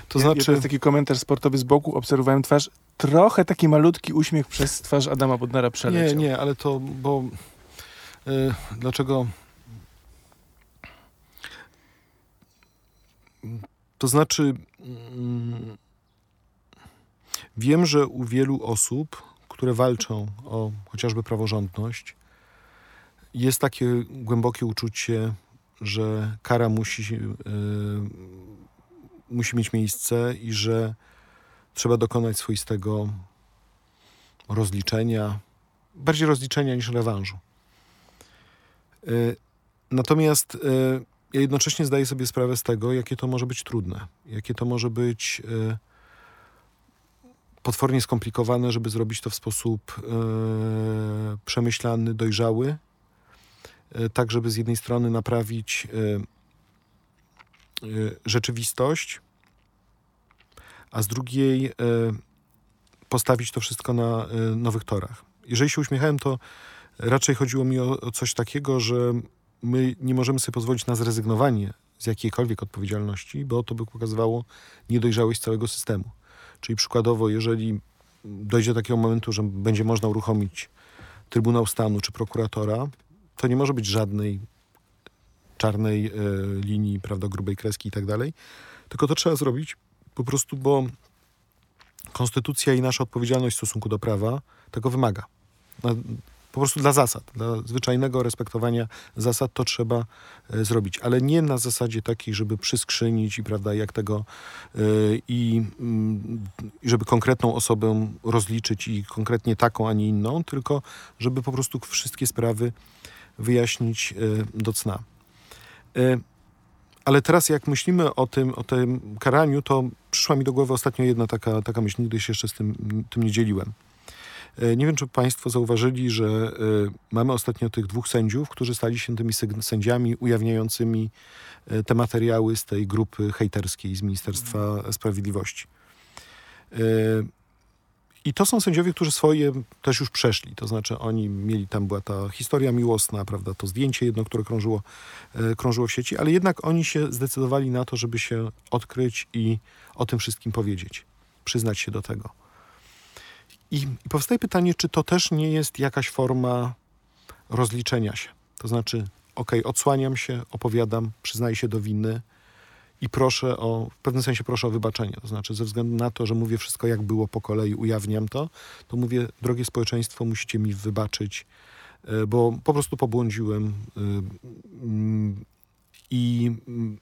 To Ja- znaczy... Jest taki komentarz sportowy z boku, obserwowałem twarz, trochę taki malutki uśmiech przez twarz Adama Bodnara Nie, przeleciał. nie, ale to, bo e, dlaczego? To znaczy, mm, wiem, że u wielu osób, które walczą o chociażby praworządność, jest takie głębokie uczucie, że kara musi, e, musi mieć miejsce i że trzeba dokonać swoistego rozliczenia, bardziej rozliczenia niż rewanżu. Y, Natomiast y, ja jednocześnie zdaję sobie sprawę z tego, jakie to może być trudne, jakie to może być potwornie skomplikowane, żeby zrobić to w sposób y, przemyślany, dojrzały, y, tak żeby z jednej strony naprawić y, y, rzeczywistość, a z drugiej y, postawić to wszystko na y, nowych torach. Jeżeli się uśmiechałem, to raczej chodziło mi o, o coś takiego, że my nie możemy sobie pozwolić na zrezygnowanie z jakiejkolwiek odpowiedzialności, bo to by pokazywało niedojrzałość całego systemu. Czyli przykładowo, jeżeli dojdzie do takiego momentu, że będzie można uruchomić Trybunał Stanu czy prokuratora, to nie może być żadnej czarnej e, linii, prawda, grubej kreski i tak dalej, tylko to trzeba zrobić po prostu, bo konstytucja i nasza odpowiedzialność w stosunku do prawa tego wymaga. Po prostu dla zasad, dla zwyczajnego respektowania zasad to trzeba e, zrobić, ale nie na zasadzie takiej, żeby przyskrzynić i prawda, jak tego e, i mm, i żeby konkretną osobę rozliczyć i konkretnie taką, a nie inną, tylko żeby po prostu wszystkie sprawy wyjaśnić e, do cna. Ale teraz jak myślimy o tym, o tym karaniu, to przyszła mi do głowy ostatnio jedna taka, taka myśl, nigdy się jeszcze z tym, tym nie dzieliłem. E, Nie wiem, czy Państwo zauważyli, że e, mamy ostatnio tych dwóch sędziów, którzy stali się tymi sędziami ujawniającymi e, te materiały z tej grupy hejterskiej z Ministerstwa Sprawiedliwości. E, I to są sędziowie, którzy swoje też już przeszli. To znaczy oni mieli, tam była ta historia miłosna, prawda, to zdjęcie jedno, które krążyło, krążyło w sieci, ale jednak oni się zdecydowali na to, żeby się odkryć i o tym wszystkim powiedzieć, przyznać się do tego. I, powstaje pytanie, czy to też nie jest jakaś forma rozliczenia się. To znaczy, okej, odsłaniam się, opowiadam, przyznaję się do winy i proszę o, w pewnym sensie proszę o wybaczenie. To znaczy, ze względu na to, że mówię wszystko jak było po kolei, ujawniam to, to mówię, drogie społeczeństwo, musicie mi wybaczyć, e, bo po prostu pobłądziłem y, mm, i, mm,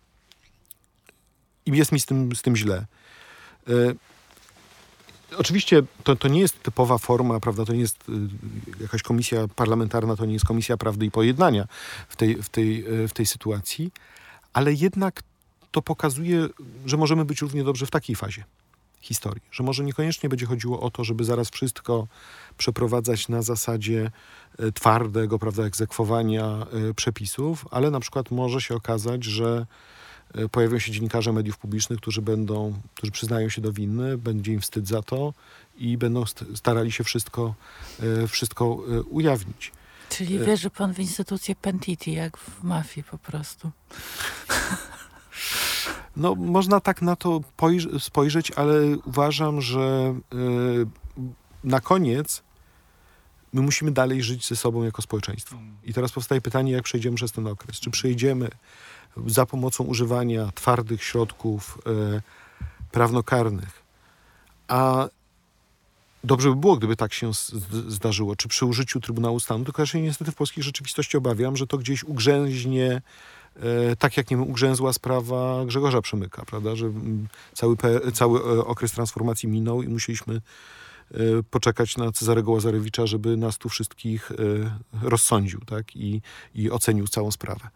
i jest mi z tym, z tym źle. Oczywiście to, to nie jest typowa forma, prawda? To nie jest y, jakaś komisja parlamentarna, to nie jest komisja prawdy i pojednania w tej, w tej, y, w tej sytuacji, ale jednak to pokazuje, że możemy być równie dobrze w takiej fazie historii. Że może niekoniecznie będzie chodziło o to, żeby zaraz wszystko przeprowadzać na zasadzie y, twardego, prawda, egzekwowania przepisów, ale na przykład może się okazać, że pojawią się dziennikarze mediów publicznych, którzy będą, którzy przyznają się do winy, będzie im wstyd za to i będą st- starali się wszystko, y, wszystko y, ujawnić. Czyli E- wierzy pan w instytucję Pentiti, jak w mafii po prostu. No, można tak na to pojrz- spojrzeć, ale uważam, że na koniec my musimy dalej żyć ze sobą jako społeczeństwo. I teraz powstaje pytanie, jak przejdziemy przez ten okres. Czy przejdziemy za pomocą używania twardych środków e, prawnokarnych, a dobrze by było, gdyby tak się zdarzyło, czy przy użyciu Trybunału Stanu, tylko ja się niestety w polskiej rzeczywistości obawiam, że to gdzieś ugrzęźnie, e, tak jak nie wiem, ugrzęzła sprawa Grzegorza Przemyka, prawda, że cały, cały e, okres transformacji minął i musieliśmy e, poczekać na Cezarego Łazarewicza, żeby nas tu wszystkich rozsądził, tak, i, i ocenił całą sprawę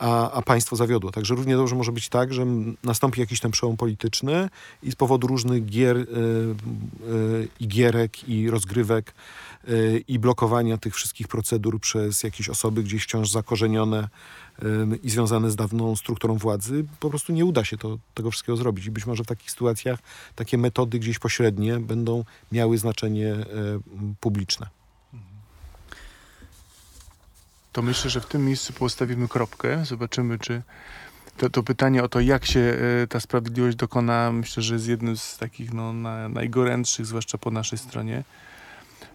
a, a państwo zawiodło. Także równie dobrze może być tak, że nastąpi jakiś ten przełom polityczny i z powodu różnych gier y, y, i gierek i rozgrywek y, i blokowania tych wszystkich procedur przez jakieś osoby gdzieś wciąż zakorzenione y, i związane z dawną strukturą władzy, po prostu nie uda się to, tego wszystkiego zrobić. I być może w takich sytuacjach takie metody gdzieś pośrednie będą miały znaczenie y, publiczne. To myślę, że w tym miejscu postawimy kropkę. Zobaczymy, czy to, to pytanie o to, jak się e, ta sprawiedliwość dokona, myślę, że jest jednym z takich no, na, najgorętszych, zwłaszcza po naszej stronie.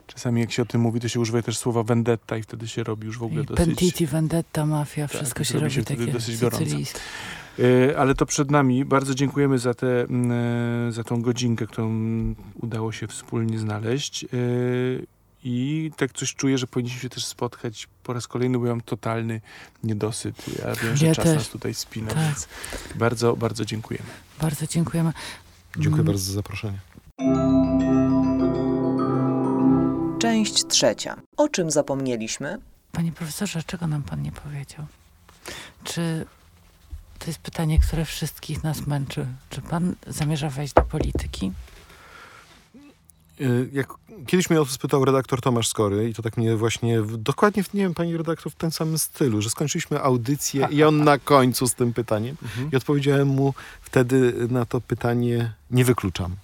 Czasami jak się o tym mówi, to się używa też słowa vendetta i wtedy się robi już w ogóle I dosyć... Pentiti, vendetta, mafia, wszystko się robi się takie dosyć gorąco. E, Ale to przed nami. Bardzo dziękujemy za, tę mm, e, za tą godzinkę, którą udało się wspólnie znaleźć. I tak coś czuję, że powinniśmy się też spotkać po raz kolejny, bo ja mam totalny niedosyt. Ja wiem, że Ja czas też. nas tutaj spina, Tak. więc bardzo, bardzo dziękujemy. Bardzo dziękujemy. Dziękuję Mm, bardzo za zaproszenie. Część trzecia. O czym zapomnieliśmy? Panie profesorze, czego nam pan nie powiedział? Czy to jest pytanie, które wszystkich nas męczy? Czy pan zamierza wejść do polityki? Y, Jak kiedyś mnie o to spytał redaktor Tomasz Skory i to tak mnie właśnie, w, dokładnie, w, nie wiem, pani redaktor, w tym samym stylu, że skończyliśmy audycję i on na końcu z tym pytaniem i odpowiedziałem mu wtedy na to pytanie nie wykluczam.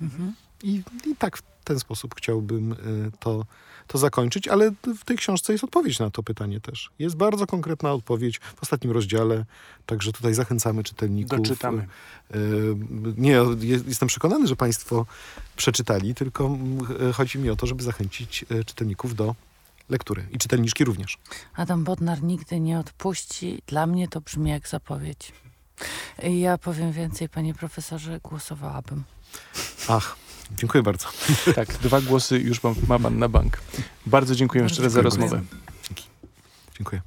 Mhm. I, i tak w ten sposób chciałbym y, to, to zakończyć, ale w tej książce jest odpowiedź na to pytanie też. Jest bardzo konkretna odpowiedź w ostatnim rozdziale, także tutaj zachęcamy czytelników. Doczytamy. Y, Nie, je- jestem przekonany, że Państwo przeczytali, tylko mm, chodzi mi o to, żeby zachęcić y, czytelników do lektury i czytelniczki również. Adam Bodnar nigdy nie odpuści. Dla mnie to brzmi jak zapowiedź. Ja powiem więcej, panie profesorze, głosowałabym. Ach, dziękuję bardzo. Tak, dwa głosy już ma, ma pan na bank. Bardzo dziękuję jeszcze raz za rozmowę. Dziękuję.